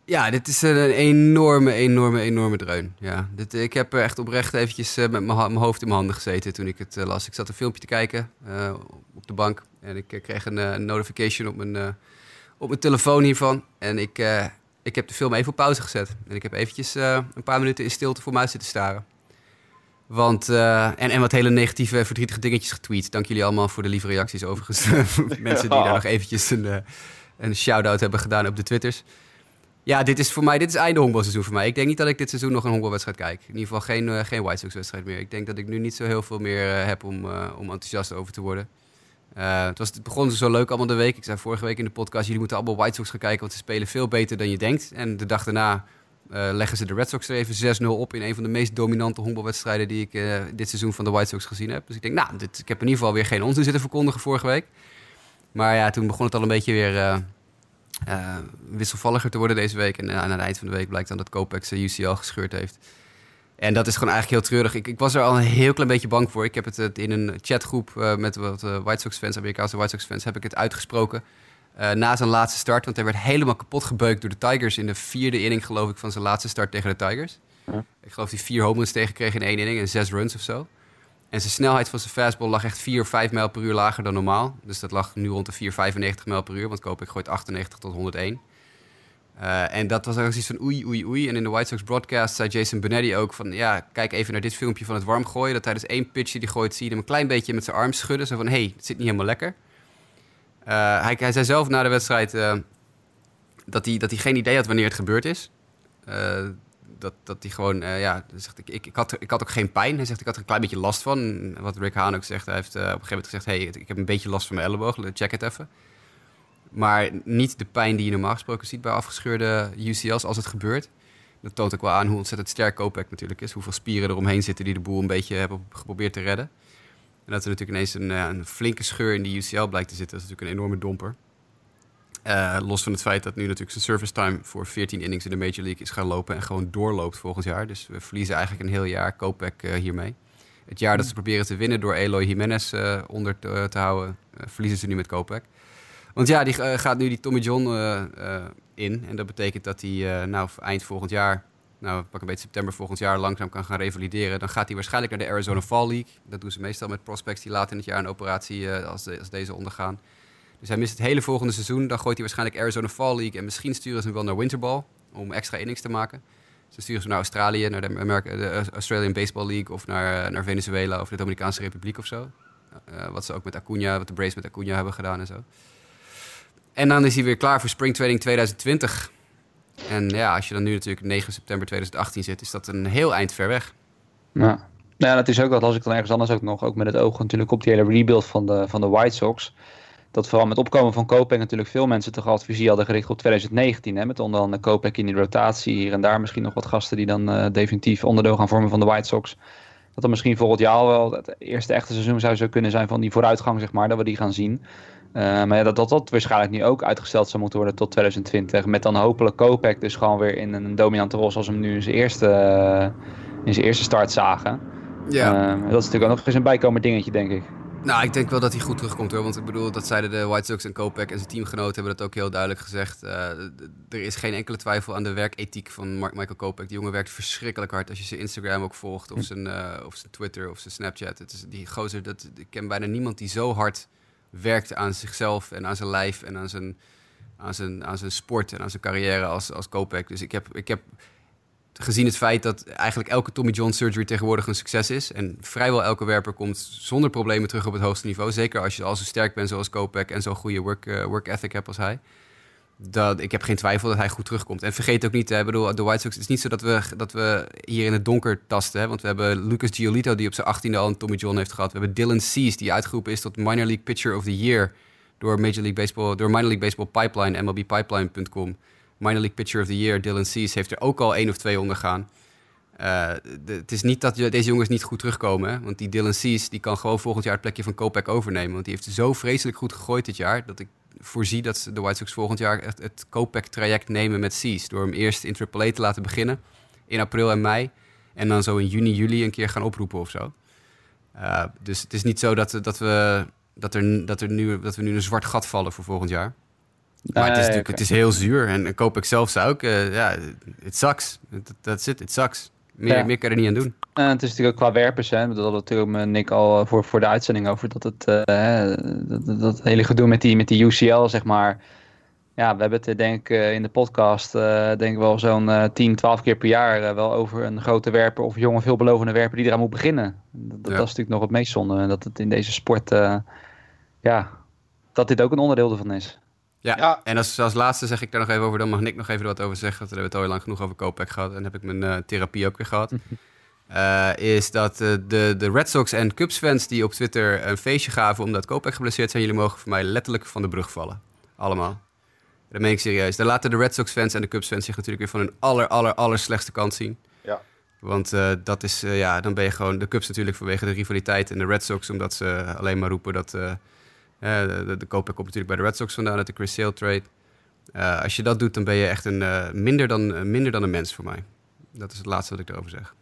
Ja, dit is een enorme, enorme, enorme dreun. Ja, dit, ik heb echt oprecht eventjes met mijn hoofd in mijn handen gezeten toen ik het las. Ik zat een filmpje te kijken op de bank en ik kreeg een, een, notification op mijn, op mijn telefoon hiervan. En ik, ik heb de film even op pauze gezet. En ik heb eventjes een paar minuten in stilte voor mij zitten staren. Want, en, en wat hele negatieve, verdrietige dingetjes getweet. Dank jullie allemaal voor de lieve reacties overigens. Mensen die daar nog eventjes een, een shout-out hebben gedaan op de Twitters. Ja, dit is voor mij, dit is einde honkbalseizoen voor mij. Ik denk niet dat ik dit seizoen nog een honkbalwedstrijd kijk. In ieder geval geen, uh, geen White Sox wedstrijd meer. Ik denk dat ik nu niet zo heel veel meer uh, heb om, uh, om enthousiast over te worden. Het, was, het begon zo leuk allemaal de week. Ik zei vorige week in de podcast, jullie moeten allemaal White Sox gaan kijken, want ze spelen veel beter dan je denkt. En de dag daarna leggen ze de Red Sox er even 6-0 op in een van de meest dominante honkbalwedstrijden die ik dit seizoen van de White Sox gezien heb. Dus ik denk, nou, dit, ik heb in ieder geval weer geen onzin zitten verkondigen vorige week. Maar ja, toen begon het al een beetje weer wisselvalliger te worden deze week. En aan het eind van de week blijkt dan dat Kopex zijn UCL gescheurd heeft. En dat is gewoon eigenlijk heel treurig. Ik, ik, was er al een heel klein beetje bang voor. Ik heb het, in een chatgroep uh, met wat White Sox fans, Amerikaanse White Sox fans, heb ik het uitgesproken. na zijn laatste start, want hij werd helemaal kapot gebeukt door de Tigers in de vierde inning, geloof ik, van zijn laatste start tegen de Tigers. Ja. Ik geloof dat hij vier home runs tegen kreeg in één inning en zes runs of zo. En zijn snelheid van zijn fastball lag echt 4 of 5 mijl per uur lager dan normaal. Dus dat lag nu rond de 4,95 mijl per uur. Want Koop ik gooit 98 tot 101. Uh, en dat was ook zoiets van oei, oei, oei. En in de White Sox broadcast zei Jason Benetti ook van... ja, kijk even naar dit filmpje van het warm gooien. Dat tijdens één pitch die hij gooit, zie je hem een klein beetje met zijn arm schudden. Zo van, hé, hey, het zit niet helemaal lekker. Uh, hij, hij, zei zelf na de wedstrijd uh, dat, hij, dat hij geen idee had wanneer het gebeurd is dat, dat hij gewoon, ja, zegt, ik, ik, ik, had, ik had ook geen pijn. Hij zegt, ik had er een klein beetje last van. Wat Rick Haan ook zegt, hij heeft op een gegeven moment gezegd, hey, ik heb een beetje last van mijn elleboog, check het even. Maar niet de pijn die je normaal gesproken ziet bij afgescheurde UCL's als het gebeurt. Dat toont ook wel aan hoe ontzettend sterk Kopek natuurlijk is. Hoeveel spieren er omheen zitten die de boel een beetje hebben geprobeerd te redden. En dat er natuurlijk ineens een, een flinke scheur in die UCL blijkt te zitten. Dat is natuurlijk een enorme domper. Uh, los van het feit dat nu natuurlijk zijn service time voor 14 innings in de Major League is gaan lopen en gewoon doorloopt volgend jaar. Dus we verliezen eigenlijk een heel jaar Kopek uh, hiermee. Het jaar dat ze proberen te winnen door Eloy Jimenez uh, onder te, te houden, verliezen ze nu met Kopek. Want ja, die gaat nu die Tommy John in. En dat betekent dat hij nou, eind volgend jaar, nou pak een beetje september volgend jaar, langzaam kan gaan revalideren. Dan gaat hij waarschijnlijk naar de Arizona Fall League. Dat doen ze meestal met prospects die later in het jaar een operatie als, als deze ondergaan. Dus hij mist het hele volgende seizoen. Dan gooit hij waarschijnlijk Arizona Fall League. En misschien sturen ze hem wel naar Winterball om extra innings te maken. Ze sturen ze naar Australië, naar de, de Australian Baseball League of naar, naar Venezuela of de Dominicaanse Republiek of zo. Wat ze ook met Acuna, wat de Braves met Acuna hebben gedaan en zo. En dan is hij weer klaar voor Spring Training 2020. En ja, als je dan nu natuurlijk 9 september 2018 zit, is dat een heel eind ver weg. Ja. Nou, dat is ook wat als ik dan ergens anders ook nog, ook met het oog natuurlijk op die hele rebuild van de, van de White Sox. Dat vooral met opkomen van Kopek natuurlijk veel mensen toch altijd visie hadden gericht op 2019. Hè, met onder andere Kopek in die rotatie. Hier en daar misschien nog wat gasten die dan uh, definitief onderdeel gaan vormen van de White Sox. Dat dan misschien volgend jaar wel het eerste echte seizoen zou zo kunnen zijn van die vooruitgang, zeg maar, dat we die gaan zien. Uh, maar ja, dat, dat dat waarschijnlijk nu ook uitgesteld zou moeten worden tot 2020. Met dan hopelijk Kopek dus gewoon weer in een dominante rol zoals we hem nu in zijn eerste, uh, in zijn eerste start zagen. Ja. Uh, dat is natuurlijk ook nog eens een bijkomend dingetje, denk ik. Nou, ik denk wel dat hij goed terugkomt hoor. Want ik bedoel, dat zeiden de White Sox en Kopek en zijn teamgenoten hebben dat ook heel duidelijk gezegd. Er is geen enkele twijfel aan de werkethiek van Mark Michael Kopek. Die jongen werkt verschrikkelijk hard. Als je zijn Instagram ook volgt, of zijn, of zijn Twitter of zijn Snapchat. Het is die gozer, dat, ik ken bijna niemand die zo hard werkt aan zichzelf en aan zijn lijf en aan zijn, aan zijn, aan zijn sport en aan zijn carrière als, als Kopek. Dus ik heb, ik heb gezien het feit dat eigenlijk elke Tommy John surgery tegenwoordig een succes is. En vrijwel elke werper komt zonder problemen terug op het hoogste niveau. Zeker als je al zo sterk bent zoals Kopek en zo'n goede work, uh, work ethic hebt als hij. Dat, ik heb geen twijfel dat hij goed terugkomt. En vergeet ook niet, hè, bedoel, de White Sox, het is niet zo dat we, dat we hier in het donker tasten. Hè, want we hebben Lucas Giolito die op zijn achttiende al een Tommy John heeft gehad. We hebben Dylan Cease die uitgeroepen is tot Minor League Pitcher of the Year door Major League Baseball, door Minor League Baseball Pipeline, MLBpipeline.com minor league pitcher of the year, Dylan Cease, heeft er ook al één of twee ondergaan. Uh, het is niet dat deze jongens niet goed terugkomen. Hè? Want die Dylan Cease die kan gewoon volgend jaar het plekje van Kopek overnemen. Want die heeft zo vreselijk goed gegooid dit jaar. Dat ik voorzie dat de White Sox volgend jaar het, het Kopek-traject nemen met Cease. Door hem eerst in AAA te laten beginnen. In april en mei. En dan zo in juni, juli een keer gaan oproepen of zo. Uh, dus het is niet zo dat, dat, we, dat, er, dat, er nu, dat we nu een zwart gat vallen voor volgend jaar. Maar het is natuurlijk het is heel zuur. En koop ik zelf zou ook, uh, ja, it sucks. That's it, it sucks. Meer, ja. meer kan er niet aan doen. Uh, het is natuurlijk ook qua werpers, hè. Dat had natuurlijk met Nick al voor, voor de uitzending over. Dat het uh, dat, dat, hele gedoe met die, met die UCL, zeg maar. Ja, we hebben het denk ik in de podcast, denk ik wel zo'n 10, 12 keer per jaar wel over een grote werper of jonge veelbelovende werper die eraan moet beginnen. Dat, ja. dat is natuurlijk nog het meest zonde. Dat het in deze sport, ja, dat dit ook een onderdeel ervan is. Ja, ja, en als, als laatste zeg ik daar nog even over, dan mag Nick nog even wat over zeggen. Want we hebben het al lang genoeg over Kopek gehad en heb ik mijn uh, therapie ook weer gehad. Uh, is dat uh, de, de Red Sox en Cubs fans die op Twitter een feestje gaven omdat Kopek geblesseerd zijn, jullie mogen voor mij letterlijk van de brug vallen. Allemaal. Dat meen ik serieus. Dan laten de Red Sox fans en de Cubs fans zich natuurlijk weer van hun aller, aller, aller slechtste kant zien. Ja. Want dat is, ja, dan ben je gewoon de Cubs natuurlijk vanwege de rivaliteit en de Red Sox omdat ze alleen maar roepen dat de, de, de Kopek komt natuurlijk bij de Red Sox vandaan uit de Chris Sale trade. Uh, als je dat doet, dan ben je echt een, uh, minder, dan, minder dan een mens voor mij. Dat is het laatste wat ik erover zeg.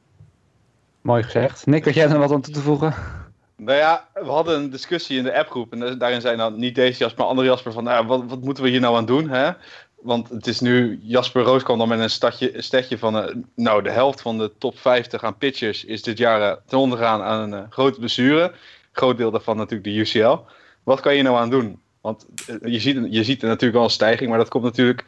Mooi gezegd. Nick, had jij er wat aan toe te voegen? Nou ja, we hadden een discussie in de appgroep. En daarin zei dan niet deze Jasper, maar andere Jasper van... Nou, wat, wat moeten we hier nou aan doen? Hè? Want het is nu... Jasper Roos kwam dan met een stadje, stadje van... nou, de helft van de top 50 aan pitchers is dit jaar ten onder gaan aan een grote blessure. Groot deel daarvan natuurlijk de UCL wat kan je nou aan doen? Want eh, je ziet, je ziet natuurlijk wel een stijging, maar dat komt natuurlijk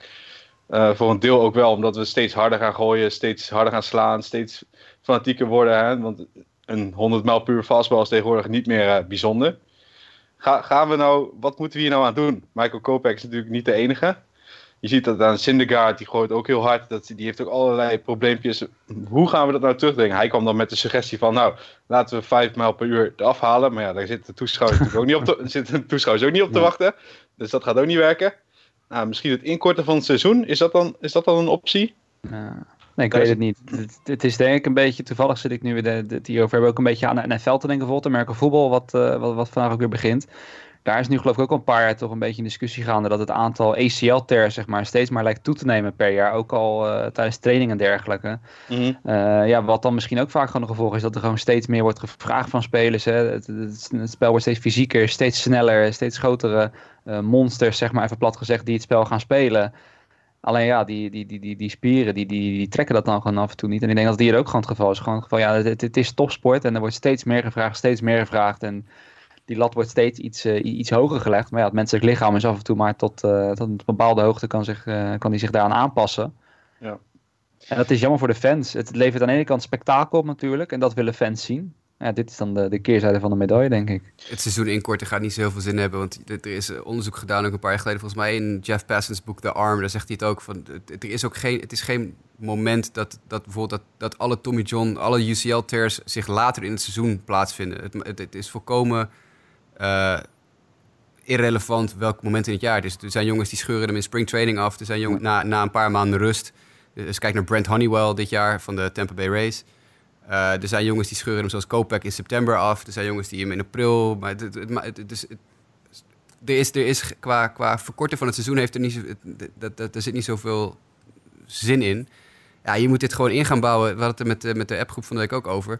uh, voor een deel ook wel omdat we steeds harder gaan gooien, steeds harder gaan slaan, steeds fanatieker worden. Hè? Want een 100 mijl puur fastball is tegenwoordig niet meer uh, bijzonder. Ga, gaan we nou, wat moeten we hier nou aan doen? Michael Kopek is natuurlijk niet de enige je ziet dat aan Syndergaard, die gooit ook heel hard. Dat, die heeft ook allerlei probleempjes. Hoe gaan we dat nou terugdenken? Hij kwam dan met de suggestie van, nou, laten we 5 mijl per uur eraf halen. Maar ja, daar zitten de toeschouwers ook niet op te, zitten de toeschouwers ook niet op te wachten. Dus dat gaat ook niet werken. Nou, misschien het inkorten van het seizoen, is dat dan, is dat dan een optie? Ja. Nee, ik weet het niet. Het, het, is denk ik een beetje, toevallig zit ik nu weer de, de, hierover hebben, ook een beetje aan de NFL te denken, bijvoorbeeld, Amerika voetbal, wat, uh, wat, wat vandaag ook weer begint daar is nu geloof ik ook al een paar jaar toch een beetje in discussie gaande dat het aantal ACL-tears zeg maar, steeds maar lijkt toe te nemen per jaar. Ook al uh, tijdens training en dergelijke. Mm -hmm. uh, ja, wat dan misschien ook vaak gewoon een gevolg is dat er gewoon steeds meer wordt gevraagd van spelers. Hè. Het, het, het, spel wordt steeds fysieker, steeds sneller, steeds grotere uh, monsters, zeg maar even plat gezegd, die het spel gaan spelen. Alleen ja, die, die, die, die, die spieren die, die, die trekken dat dan gewoon af en toe niet. En ik denk dat hier ook gewoon het geval is. Gewoon het geval, ja, het, het is topsport en er wordt steeds meer gevraagd, steeds meer gevraagd. En die lat wordt steeds iets, uh, iets hoger gelegd. Maar ja, het menselijk lichaam is af en toe maar tot, uh, tot een bepaalde hoogte kan, zich, uh, kan die zich daaraan aanpassen. Ja. En dat is jammer voor de fans. Het levert aan de ene kant spektakel op natuurlijk. En dat willen fans zien. Ja, dit is dan de, de keerzijde van de medaille, denk ik. Het seizoen inkorten gaat niet zo heel veel zin hebben. Want er is eh, onderzoek gedaan ook een paar jaar geleden. Volgens mij in Jeff Passon's boek The Arm. Daar zegt hij het ook. Van, er is ook geen, het is geen moment dat, dat bijvoorbeeld dat, dat alle Tommy John, alle UCL-tears zich later in het seizoen plaatsvinden. Het, het, is volkomen uh, irrelevant welk moment in het jaar het is. Er zijn jongens die scheuren hem in springtraining af. Er zijn jongens na, na een paar maanden rust. Dus kijk naar Brent Honeywell dit jaar van de Tampa Bay Rays. Uh, er zijn jongens die scheuren hem zoals Kopeck in september af. Er zijn jongens die hem in april. Maar het, het, het, is, er is, er is qua, qua verkorten van het seizoen heeft er niet dat, dat, er zit niet zoveel zin in. Ja, je moet dit gewoon in gaan bouwen. We hadden het er met, met de appgroep van de week ook over.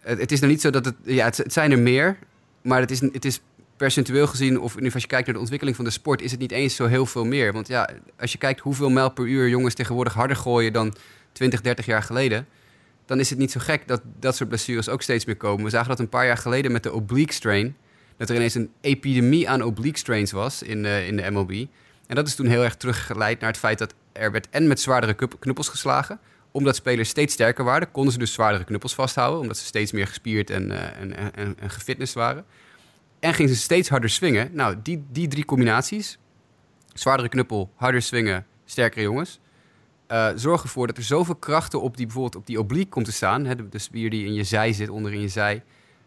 Het, het is nog niet zo dat het... Ja, het, het, zijn er meer, maar het is, het is percentueel gezien... of als je kijkt naar de ontwikkeling van de sport... is het niet eens zo heel veel meer. Want ja, als je kijkt hoeveel mijl per uur jongens tegenwoordig harder gooien... dan 20, 30 jaar geleden dan is het niet zo gek dat dat soort blessures ook steeds meer komen. We zagen dat een paar jaar geleden met de oblique strain. Dat er ineens een epidemie aan oblique strains was in, uh, in de MLB. En dat is toen heel erg teruggeleid naar het feit dat er werd en met zwaardere knuppels geslagen. Omdat spelers steeds sterker waren, konden ze dus zwaardere knuppels vasthouden. Omdat ze steeds meer gespierd en, uh, en, en, en gefitness waren. En gingen ze steeds harder swingen. Nou, die, die drie combinaties, zwaardere knuppel, harder swingen, sterkere jongens uh, zorg ervoor dat er zoveel krachten op die, bijvoorbeeld op die oblique komt te staan. Hè, de, spier die in je zij zit, onder in je zij.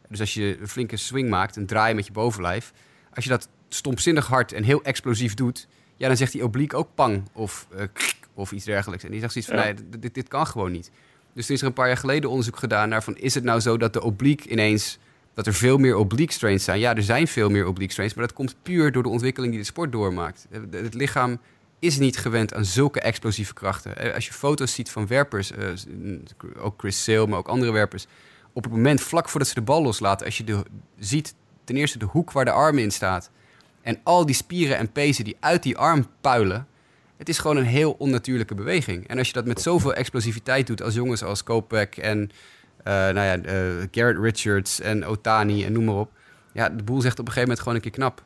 Dus als je een flinke swing maakt, een draai met je bovenlijf. Als je dat stomzinnig hard en heel explosief doet, ja, dan zegt die oblique ook pang of, uh, of iets dergelijks. En die zegt zoiets van, nee, dit, dit kan gewoon niet. Dus er is er een paar jaar geleden onderzoek gedaan naar van, is het nou zo dat de oblique ineens, dat er veel meer oblique strains zijn? Ja, er zijn veel meer oblique strains, maar dat komt puur door de ontwikkeling die de sport doormaakt. Het lichaam is niet gewend aan zulke explosieve krachten. Eh, als je foto's ziet van werpers, uh, ook Chris Sale, maar ook andere werpers, op het moment vlak voordat ze de bal loslaten, als je de, ziet ten eerste de hoek waar de arm in staat en al die spieren en pezen die uit die arm puilen, het is gewoon een heel onnatuurlijke beweging. En als je dat met zoveel explosiviteit doet als jongens als Kopek en uh, nou ja, Garrett Richards en Otani en noem maar op, ja, de boel zegt op een gegeven moment gewoon een keer knap.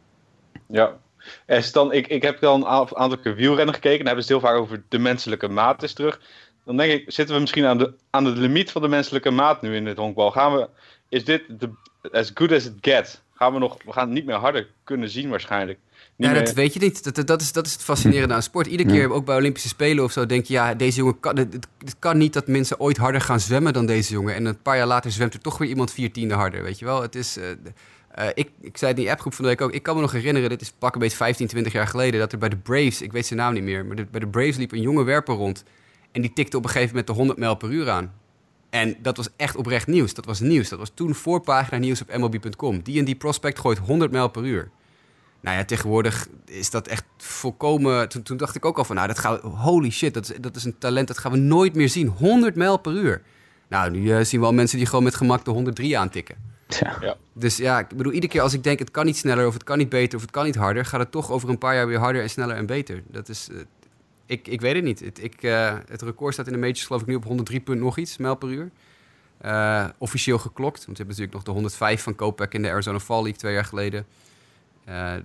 Ja, is dan, ik, ik heb dan een aantal keer wielrennen gekeken. En hebben ze heel vaak over de menselijke maat is terug. Dan denk ik, zitten we misschien aan de, aan de limiet van de menselijke maat nu in het honkbal? Gaan we, is dit de, as good as it gets? Gaan we nog, we gaan het niet meer harder kunnen zien waarschijnlijk. Niet ja, dat weet je niet. Dat, dat, is, dat is het fascinerende aan sport. Iedere keer, ook bij Olympische Spelen of zo, denk je... ja, deze jongen kan, het, het, kan niet dat mensen ooit harder gaan zwemmen dan deze jongen. En een paar jaar later zwemt er toch weer iemand vier tiende harder, weet je wel. Het is... Uh, uh, ik, ik zei het in die appgroep van de week ook. Ik kan me nog herinneren, dit is pak een beetje 15, 20 jaar geleden, dat er bij de Braves, ik weet zijn naam niet meer, maar bij de Braves liep een jonge werper rond. En die tikte op een gegeven moment de 100 mijl per uur aan. En dat was echt oprecht nieuws. Dat was nieuws. Dat was toen voorpagina nieuws op MLB.com. Die en die prospect gooit 100 mijl per uur. Nou ja, tegenwoordig is dat echt volkomen. Toen, toen dacht ik ook al van, nou, dat gaan we, holy shit, dat is, dat is een talent, dat gaan we nooit meer zien. 100 mijl per uur. Nou, nu uh, zien we al mensen die gewoon met gemak de 103 aantikken. Ja. Dus ja, ik bedoel, iedere keer als ik denk het kan niet sneller of het kan niet beter of het kan niet harder, gaat het toch over een paar jaar weer harder en sneller en beter. Dat is, uh, ik, ik weet het niet. Het, ik, uh, het record staat in de majors geloof ik nu op 103 punt nog iets, mijl per uur. Uh, officieel geklokt, want je hebt natuurlijk nog de 105 van Kopek in de Arizona Fall League twee jaar geleden.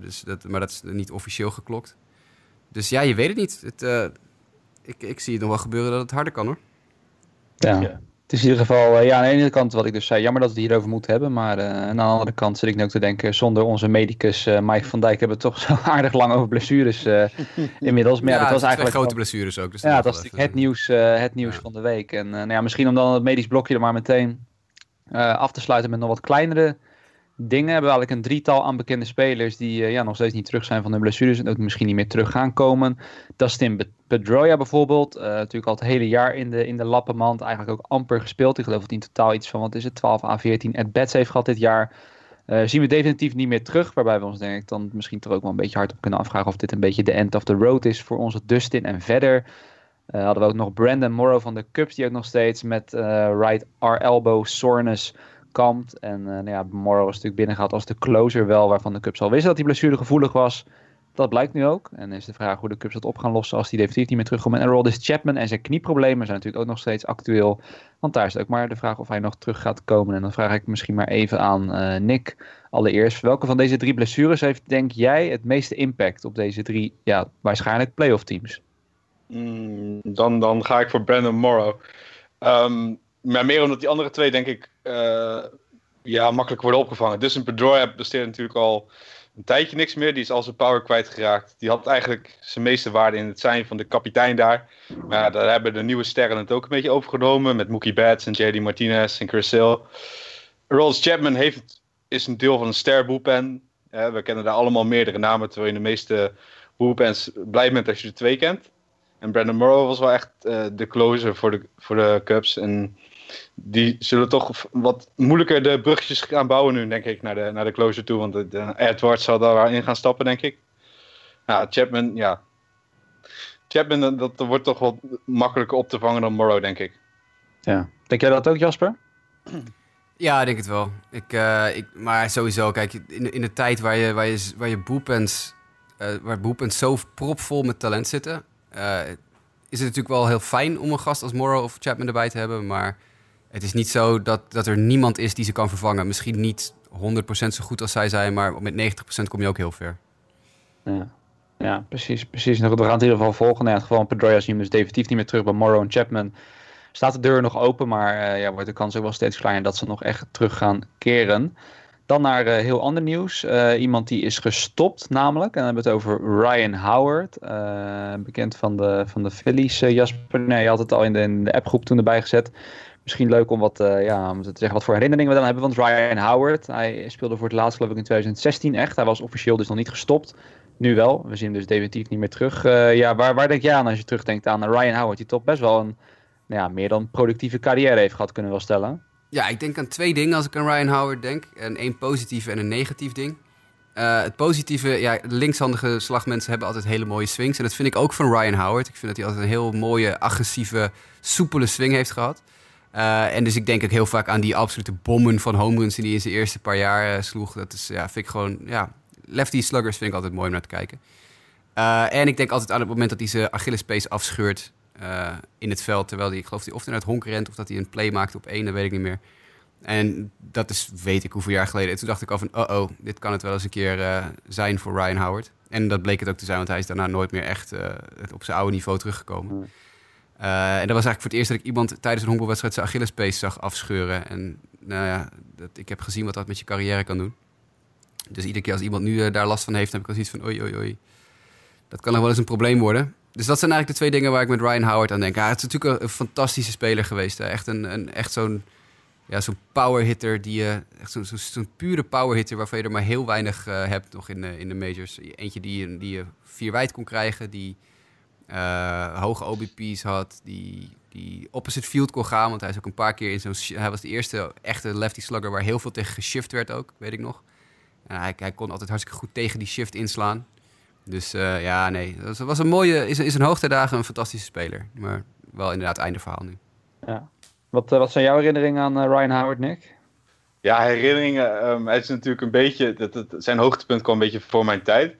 dus dat, maar dat is niet officieel geklokt. Dus ja, je weet het niet. Het, ik, ik zie het nog wel gebeuren dat het harder kan hoor. Ja. ja. Het is in ieder geval, uh, ja, aan de ene kant wat ik dus zei, jammer dat we het hierover moeten hebben. Maar uh, aan de andere kant zit ik nu ook te denken, zonder onze medicus uh, Mike van Dijk hebben we toch zo aardig lang over blessures inmiddels. Maar ja, dat was eigenlijk grote blessures ook. Dus ja, dat was het nieuws, het nieuws ja. van de week. En nou ja, misschien om dan het medisch blokje er maar meteen af te sluiten met nog wat kleinere dingen. Hebben we eigenlijk een drietal aan bekende spelers die ja, nog steeds niet terug zijn van hun blessures en ook misschien niet meer terug gaan komen. Dustin Pedroia bijvoorbeeld, uh, natuurlijk al het hele jaar in de, in de lappenmand, eigenlijk ook amper gespeeld. Ik geloof dat hij in totaal iets van, wat is het, 12 à 14 at-bats heeft gehad dit jaar. Uh, zien we definitief niet meer terug, waarbij we ons denk ik dan misschien toch ook wel een beetje hard op kunnen afvragen of dit een beetje de end of the road is voor onze Dustin. En verder uh, hadden we ook nog Brandon Morrow van de Cubs, die ook nog steeds met right R-elbow soreness kampt. En nou ja, Morrow was natuurlijk binnengehaald als de closer wel, waarvan de Cubs al wisten dat hij blessuregevoelig was. Dat blijkt nu ook. En is de vraag hoe de Cubs dat op gaan lossen als die definitief niet meer terugkomen. En Roldis Chapman en zijn knieproblemen zijn natuurlijk ook nog steeds actueel. Want daar is ook maar de vraag of hij nog terug gaat komen. En dan vraag ik misschien maar even aan uh, Nick allereerst. Welke van deze drie blessures heeft, denk jij, het meeste impact op deze drie, ja, waarschijnlijk playoff teams? Mm, dan, dan ga ik voor Brandon Morrow. Ehm, maar meer omdat die andere twee, denk ik, eh, ja, makkelijk worden opgevangen. Dus een Pedroia besteedt natuurlijk al een tijdje niks meer. Die is al zijn power kwijtgeraakt. Die had eigenlijk zijn meeste waarde in het zijn van de kapitein daar. Maar daar hebben de nieuwe sterren het ook een beetje overgenomen. Met Mookie Betts en JD Martinez en Chris Hill. Rolls Chapman heeft, is een deel van een ster bullpen. Eh, we kennen daar allemaal meerdere namen. Terwijl je de meeste bullpens blij bent als je er twee kent. En Brandon Morrow was wel echt uh, de closer voor de, voor de Cubs. En die zullen toch wat moeilijker de brugjes gaan bouwen nu, denk ik, naar de, naar de closer toe. Want de, de Edwards zal daar in gaan stappen, denk ik. Ja, Chapman, ja. Chapman, dat, dat wordt toch wat makkelijker op te vangen dan Morrow, denk ik. Ja. Denk jij dat ook, Jasper? Ja, ik denk het wel. Ik, uh, ik, maar sowieso, kijk, in, in de tijd waar je, waar je, waar je boepens, uh, waar boepens zo propvol met talent zitten, uh, is het natuurlijk wel heel fijn om een gast als Morrow of Chapman erbij te hebben. Maar het is niet zo dat, dat er niemand is die ze kan vervangen. Misschien niet 100% zo goed als zij zijn, maar met 90% kom je ook heel ver. Ja, ja precies. precies. Nou, we gaan het in ieder geval volgen. Nou, in het geval van Pedroia zien we dus definitief niet meer terug bij Morrow en Chapman. Staat de deur nog open, maar uh, ja, wordt de kans ook wel steeds kleiner dat ze nog echt terug gaan keren. Dan naar uh, heel ander nieuws. Uh, iemand die is gestopt, namelijk. En dan hebben we het over Ryan Howard. Bekend van de, van de Phillies. Jasper, nee, je had het al in de, in de appgroep toen erbij gezet. Misschien leuk om wat, ja, om te zeggen wat voor herinneringen we dan hebben. Want Ryan Howard, hij speelde voor het laatst geloof ik in 2016 echt. Hij was officieel dus nog niet gestopt. Nu wel. We zien hem dus definitief niet meer terug. ja, waar, waar denk jij aan als je terugdenkt aan Ryan Howard? Die toch best wel een nou ja, meer dan productieve carrière heeft gehad, kunnen we wel stellen. Ja, ik denk aan twee dingen als ik aan Ryan Howard denk. En één positief en een negatief ding. Het positieve, ja, linkshandige slagmensen hebben altijd hele mooie swings. En dat vind ik ook van Ryan Howard. Ik vind dat hij altijd een heel mooie, agressieve, soepele swing heeft gehad. Uh, en dus ik denk ook heel vaak aan die absolute bommen van home runs die hij in zijn eerste paar jaar uh, sloeg. Dat is, ja, vind ik gewoon, ja, lefty sluggers vind ik altijd mooi om naar te kijken. en ik denk altijd aan het moment dat hij zijn Achillespees afscheurt in het veld. Terwijl hij, ik geloof, hij of naar het honk rent of dat hij een play maakt op één, dat weet ik niet meer. En dat is, weet ik hoeveel jaar geleden. En toen dacht ik al van, oh oh, dit kan het wel eens een keer zijn voor Ryan Howard. En dat bleek het ook te zijn, want hij is daarna nooit meer echt op zijn oude niveau teruggekomen. Mm. en dat was eigenlijk voor het eerst dat ik iemand tijdens een honkbalwedstrijd zijn Achillespees zag afscheuren. En nou ja, dat, ik heb gezien wat dat met je carrière kan doen. Dus iedere keer als iemand nu daar last van heeft, heb ik al zoiets van, oei, oei, oei. Dat kan nog wel eens een probleem worden dus dat zijn eigenlijk de twee dingen waar ik met Ryan Howard aan denk. Het is natuurlijk een, fantastische speler geweest. Echt, een, een, echt zo'n ja, zo'n power hitter. Die, uh, echt zo'n zo, zo pure power hitter waarvan je er maar heel weinig hebt nog in in de majors. Eentje die, die je vier wijd kon krijgen. Die uh, hoge OBP's had. Die, die opposite field kon gaan. Want hij is ook een paar keer in zo'n... Hij was de eerste echte lefty slugger waar heel veel tegen geshift werd ook. Weet ik nog. En hij, hij kon altijd hartstikke goed tegen die shift inslaan. Dus uh, ja, nee. Dat was een mooie, is, is een hoogtijdagen een fantastische speler. Maar wel inderdaad einde verhaal nu. Ja. Wat, uh, wat zijn jouw herinneringen aan uh, Ryan Howard, Nick? Ja, herinneringen. Um, het is natuurlijk een beetje. Dat, dat, zijn hoogtepunt kwam een beetje voor mijn tijd.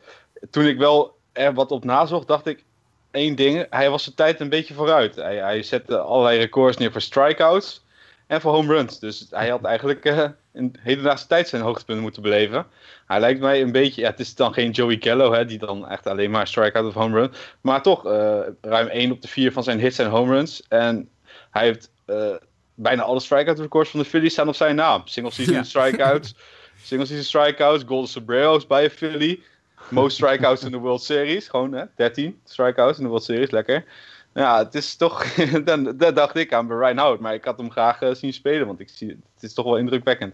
Toen ik wel er wat op nazocht, dacht ik één ding. Hij was zijn tijd een beetje vooruit. Hij, hij zette allerlei records neer voor strikeouts en voor home runs. Dus hij had eigenlijk uh, in hedendaagse tijd zijn hoogtepunt moeten beleven. Hij lijkt mij een beetje, ja, het is dan geen Joey Gallo, hè, die dan echt alleen maar strikeout of home run. Maar toch, uh, ruim 1 op de 4 van zijn hits zijn home runs. En hij heeft uh, bijna alle strikeout records van de Phillies staan op zijn naam. Single season ja. strikeouts, single season strikeouts, golden sombreros bij een Philly. Most strikeouts in de World Series, gewoon hè, 13 strikeouts in de World Series, lekker. Ja, het is toch, dan, dat dacht ik aan bij Ryan Howard, maar ik had hem graag uh, zien spelen, want ik zie, het is toch wel indrukwekkend.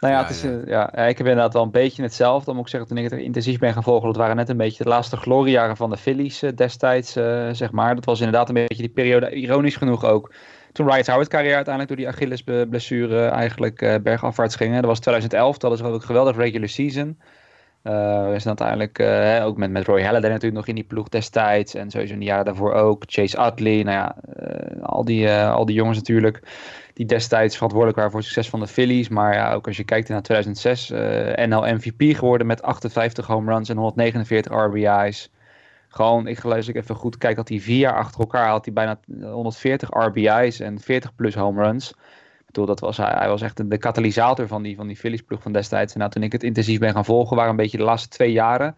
Nou ja, ja, het is, ja. ja. ik heb inderdaad wel een beetje hetzelfde. Dan moet ik zeggen, toen ik het intensief ben gaan volgen, dat waren net een beetje de laatste gloriejaren van de Phillies uh, destijds, uh, zeg maar. Dat was inderdaad een beetje die periode, ironisch genoeg ook. Toen Ryan Howard carrière uiteindelijk door die Achilles-blessure eigenlijk uh, bergafwaarts ging. Dat was 2011, dat was ook een geweldig regular season. Uh, is uiteindelijk uh, ook met, met Roy Halladay natuurlijk nog in die ploeg destijds. En sowieso in de jaren daarvoor ook. Chase Utley. Nou ja, uh, al, die, al die jongens natuurlijk. Die destijds verantwoordelijk waren voor het succes van de Phillies. Maar ja, ook als je kijkt naar 2006. NL MVP geworden met 58 home runs en 149 RBI's. Gewoon, ik lees ik even goed. Kijk dat hij vier jaar achter elkaar had. Hij bijna 140 RBI's en 40 plus home runs bedoel, dat was, hij, hij was echt de, katalysator van die, van die Phillies ploeg van destijds. En nou, toen ik het intensief ben gaan volgen, waren een beetje de laatste twee jaren.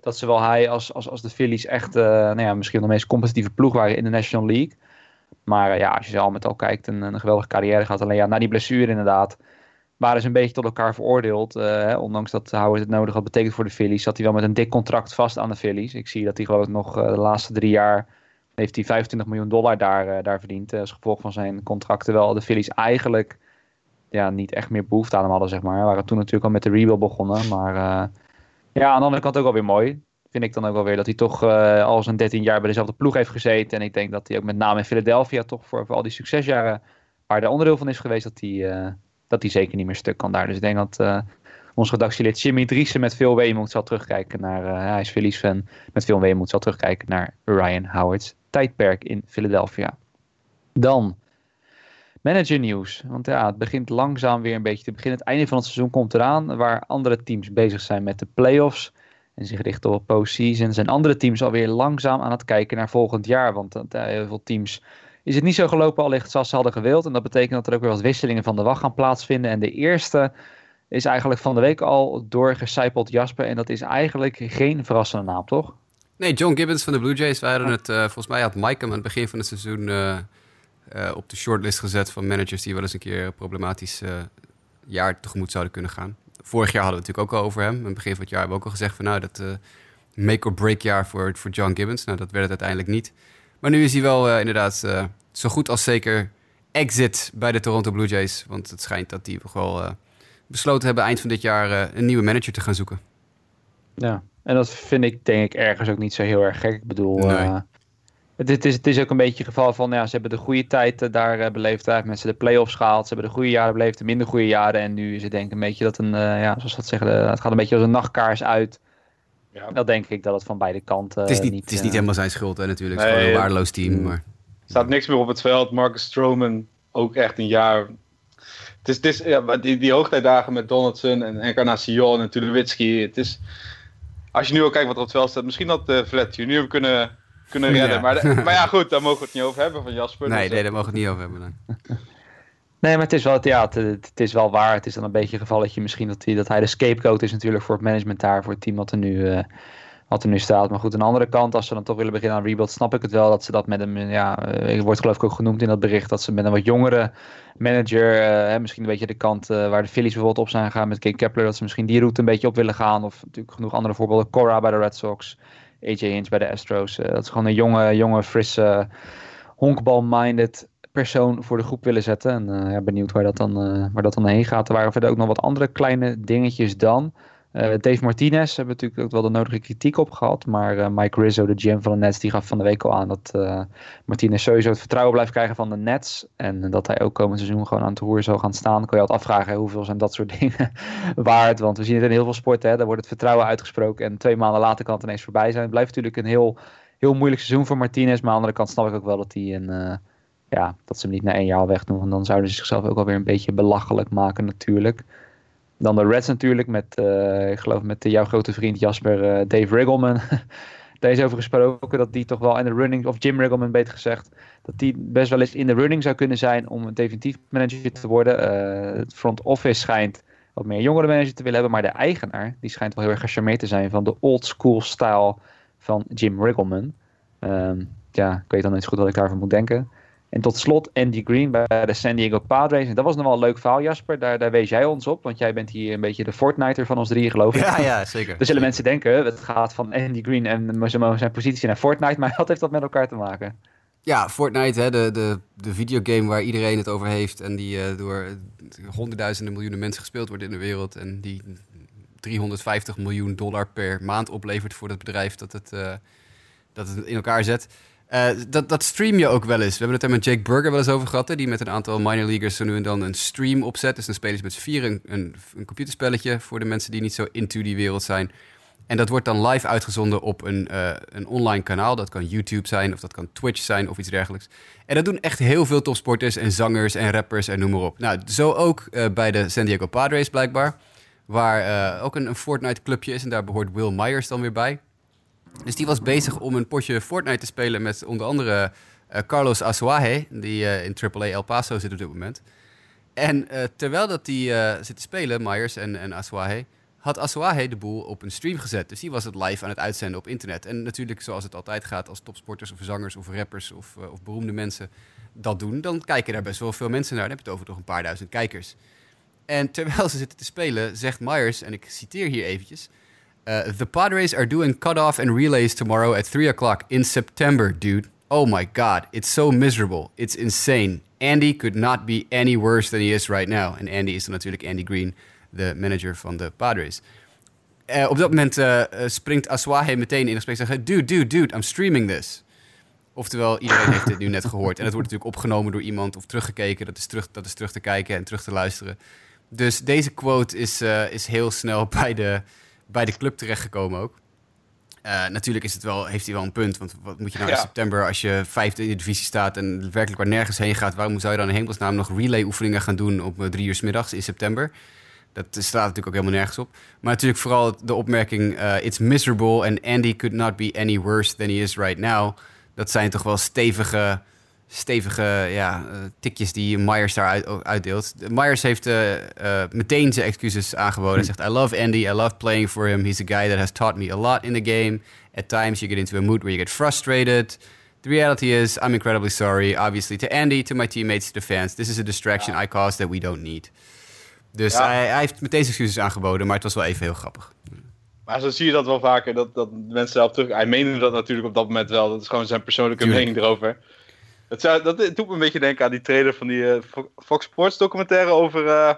dat zowel hij als, als, als de Phillies echt uh, nou ja, misschien de meest competitieve ploeg waren in de National League. Maar ja, als je ze al met al kijkt, een, een geweldige carrière gehad. Alleen ja, na die blessure inderdaad waren ze een beetje tot elkaar veroordeeld. Uh, ondanks dat Howard het nodig had betekend voor de Phillies, zat hij wel met een dik contract vast aan de Phillies. Ik zie dat hij geloof ik nog de laatste drie jaar heeft hij 25 miljoen dollar daar, uh, daar verdiend. als gevolg van zijn contract. Terwijl de Phillies eigenlijk ja, niet echt meer behoefte aan hem hadden, zeg maar. Waren toen natuurlijk al met de rebuild begonnen. Maar ja, aan de andere kant ook wel weer mooi. Vind ik dan ook wel weer dat hij toch al zijn 13 jaar bij dezelfde ploeg heeft gezeten. En ik denk dat hij ook met name in Philadelphia toch voor, al die succesjaren waar hij onderdeel van is geweest, dat hij dat hij zeker niet meer stuk kan daar. Dus ik denk dat ons redactielid Jimmy Driessen met veel weemoed zal terugkijken naar, hij is Phillies fan, met veel weemoed zal terugkijken naar Ryan Howard's tijdperk in Philadelphia. Dan manager nieuws. Want ja, het begint langzaam weer een beetje te beginnen. Het einde van het seizoen komt eraan, waar andere teams bezig zijn met de playoffs en zich richten op postseason. Zijn andere teams alweer langzaam aan het kijken naar volgend jaar. Want uh, heel veel teams is het niet zo gelopen allicht zoals ze hadden gewild. En dat betekent dat er ook weer wat wisselingen van de wacht gaan plaatsvinden. En de eerste is eigenlijk van de week al doorgecijpeld Jasper. En dat is eigenlijk geen verrassende naam, toch? Nee, John Gibbons van de Blue Jays. Wij hadden het, uh, volgens mij had Mike hem aan het begin van het seizoen uh, uh, op de shortlist gezet van managers die wel eens een keer een problematisch jaar tegemoet zouden kunnen gaan. Vorig jaar hadden we het natuurlijk ook al over hem. Aan het begin van het jaar hebben we ook al gezegd van nou, dat make or break jaar voor, voor John Gibbons. Nou, dat werd het uiteindelijk niet. Maar nu is hij wel inderdaad zo goed als zeker exit bij de Toronto Blue Jays. Want het schijnt dat die wel besloten hebben eind van dit jaar een nieuwe manager te gaan zoeken. Ja, en dat vind ik denk ik ergens ook niet zo heel erg gek. Ik bedoel, nee. het, het, is, het is ook een beetje het geval van, ja, ze hebben de goede tijd daar beleefd. Daar mensen de playoffs gehaald. Ze hebben de goede jaren beleefd, de minder goede jaren. En nu is het denk ik een beetje dat een, ja, zoals dat zeggen, het gaat een beetje als een nachtkaars uit. Ja. Dat denk ik dat het van beide kanten het is niet, niet Het is niet uh, helemaal zijn schuld hè, natuurlijk. Het is nee, gewoon een waardeloos team. Maar... Er staat niks meer op het veld. Marcus Stroman ook echt een jaar... Het is, het is, ja, die, die hoogtijdagen met Donaldson en Encarnacion en Tulowitzki. Het is... Als je nu ook kijkt wat er op het veld staat. Misschien dat uh, Vlet junior kunnen, kunnen redden. Ja. Maar, maar ja goed, daar mogen we het niet over hebben van Jasper. Nee, dus, nee daar mogen we het niet over hebben. Dan. Nee, maar het is wel, ja, het, het, is wel waar. Het is dan een beetje een gevalletje misschien dat hij, dat hij de scapegoat is natuurlijk voor het management daar, voor het team wat er nu, uh, wat er nu staat. Maar goed, aan de andere kant, als ze dan toch willen beginnen aan rebuild, snap ik het wel dat ze dat met een, ja, uh, wordt geloof ik ook genoemd in dat bericht, dat ze met een wat jongere manager, uh, misschien een beetje de kant waar de Phillies bijvoorbeeld op zijn gegaan met Kate Kepler, dat ze misschien die route een beetje op willen gaan. Of natuurlijk genoeg andere voorbeelden. Cora bij de Red Sox, AJ Hinch bij de Astros. dat is gewoon een jonge, jonge frisse, honkbal-minded persoon voor de groep willen zetten. En ja, benieuwd waar dat, dan, waar dat dan heen gaat. Er waren verder ook nog wat andere kleine dingetjes dan. Uh, Dave Martinez hebben natuurlijk ook wel de nodige kritiek op gehad. Maar Mike Rizzo, de GM van de Nets, die gaf van de week al aan dat Martinez sowieso het vertrouwen blijft krijgen van de Nets. En dat hij ook komend seizoen gewoon aan het roer zal gaan staan. Kun je altijd afvragen hoeveel zijn dat soort dingen waard. Want we zien het in heel veel sporten. Hè, daar wordt het vertrouwen uitgesproken. En twee maanden later kan het ineens voorbij zijn. Het blijft natuurlijk een heel, heel moeilijk seizoen voor Martinez. Maar aan de andere kant snap ik ook wel dat hij een ja, dat ze hem niet na één jaar al wegdoen. Want dan zouden ze zichzelf ook alweer een beetje belachelijk maken natuurlijk. Dan de Reds natuurlijk met, uh, ik geloof met jouw grote vriend Jasper uh, Dave Riggleman. Daar is over gesproken dat die toch wel in de running, of Jim Riggleman beter gezegd, dat die best wel eens in de running zou kunnen zijn om een definitief manager te worden. Uh, het front office schijnt wat meer jongere manager te willen hebben, maar de eigenaar die schijnt wel heel erg gecharmeerd te zijn van de old school style van Jim Riggleman. Um, ja, ik weet dan niet goed wat ik daarvan moet denken. En tot slot Andy Green bij de San Diego Padres. En dat was nog wel een leuk verhaal, Jasper. Daar, daar wees jij ons op. Want jij bent hier een beetje de Fortniter van ons drieën, geloof ik. Ja, ja, zeker. Dan zullen mensen denken, het gaat van Andy Green en zijn positie naar Fortnite. Maar wat heeft dat met elkaar te maken? Ja, Fortnite, hè, de, de, de videogame waar iedereen het over heeft. En die uh, door honderdduizenden miljoenen mensen gespeeld wordt in de wereld. En die 350 miljoen dollar per maand oplevert voor dat bedrijf dat het, uh, dat het in elkaar zet. Uh, dat, dat stream je ook wel eens. We hebben het er met Jake Burger wel eens over gehad. Hè, die met een aantal minor leaguers zo nu en dan een stream opzet. Dus dan spelen ze met z'n vier een, een, computerspelletje voor de mensen die niet zo into die wereld zijn. En dat wordt dan live uitgezonden op een, uh, een online kanaal. Dat kan YouTube zijn of dat kan Twitch zijn of iets dergelijks. En dat doen echt heel veel topsporters en zangers en rappers en noem maar op. Nou, zo ook uh, bij de San Diego Padres blijkbaar. Waar ook een, een Fortnite clubje is en daar behoort Will Myers dan weer bij. Dus die was bezig om een potje Fortnite te spelen met onder andere uh, Carlos Asuaje, die uh, in AAA El Paso zit op dit moment. En uh, terwijl dat die zit te spelen, Myers en, en had Asuahe de boel op een stream gezet. Dus die was het live aan het uitzenden op internet. En natuurlijk, zoals het altijd gaat, als topsporters of zangers of rappers of, of beroemde mensen dat doen, dan kijken daar best wel veel mensen naar. Dan heb je het over toch een paar duizend kijkers. En terwijl ze zitten te spelen, zegt Myers, en ik citeer hier eventjes... Uh, the Padres are doing cutoff and relays tomorrow at 3 o'clock in September, dude. Oh my god, it's so miserable. It's insane. Andy could not be any worse than he is right now. En Andy is natuurlijk Andy Green, de manager van de Padres. Uh, op dat moment uh, springt Aswahe meteen in gesprek en zegt... Dude, dude, dude, I'm streaming this. Oftewel, iedereen heeft dit nu net gehoord. En het wordt natuurlijk opgenomen door iemand of teruggekeken. Dat is terug, dat is terug te kijken en terug te luisteren. Dus deze quote is, is heel snel bij de, bij de club terechtgekomen ook. Uh, natuurlijk is het wel, heeft hij wel een punt. Want wat moet je nou ja. in september als je vijfde in de divisie staat en werkelijk waar nergens heen gaat, waarom zou je dan in hemelsnaam nog relay oefeningen gaan doen op drie uur s middags in september? Dat staat natuurlijk ook helemaal nergens op. Maar natuurlijk vooral de opmerking: uh, It's miserable and Andy could not be any worse than he is right now. Dat zijn toch wel stevige, stevige ja, uh, tikjes die Myers daar uit, uitdeelt. Myers heeft uh, uh, meteen zijn excuses aangeboden. Hij zegt, I love Andy, I love playing for him. He's a guy that has taught me a lot in the game. At times you get into a mood where you get frustrated. The reality is, I'm incredibly sorry, obviously, to Andy, to my teammates, to the fans. This is a distraction ja. I caused that we don't need. Dus ja. hij, hij, heeft meteen zijn excuses aangeboden, maar het was wel even heel grappig. Maar zo zie je dat wel vaker, dat, dat mensen daarop terug... Hij meende dat natuurlijk op dat moment wel. Dat is gewoon zijn persoonlijke Tuurlijk. mening erover. Zou, dat doet me een beetje denken aan die trailer van die uh, Fox Sports documentaire over, uh,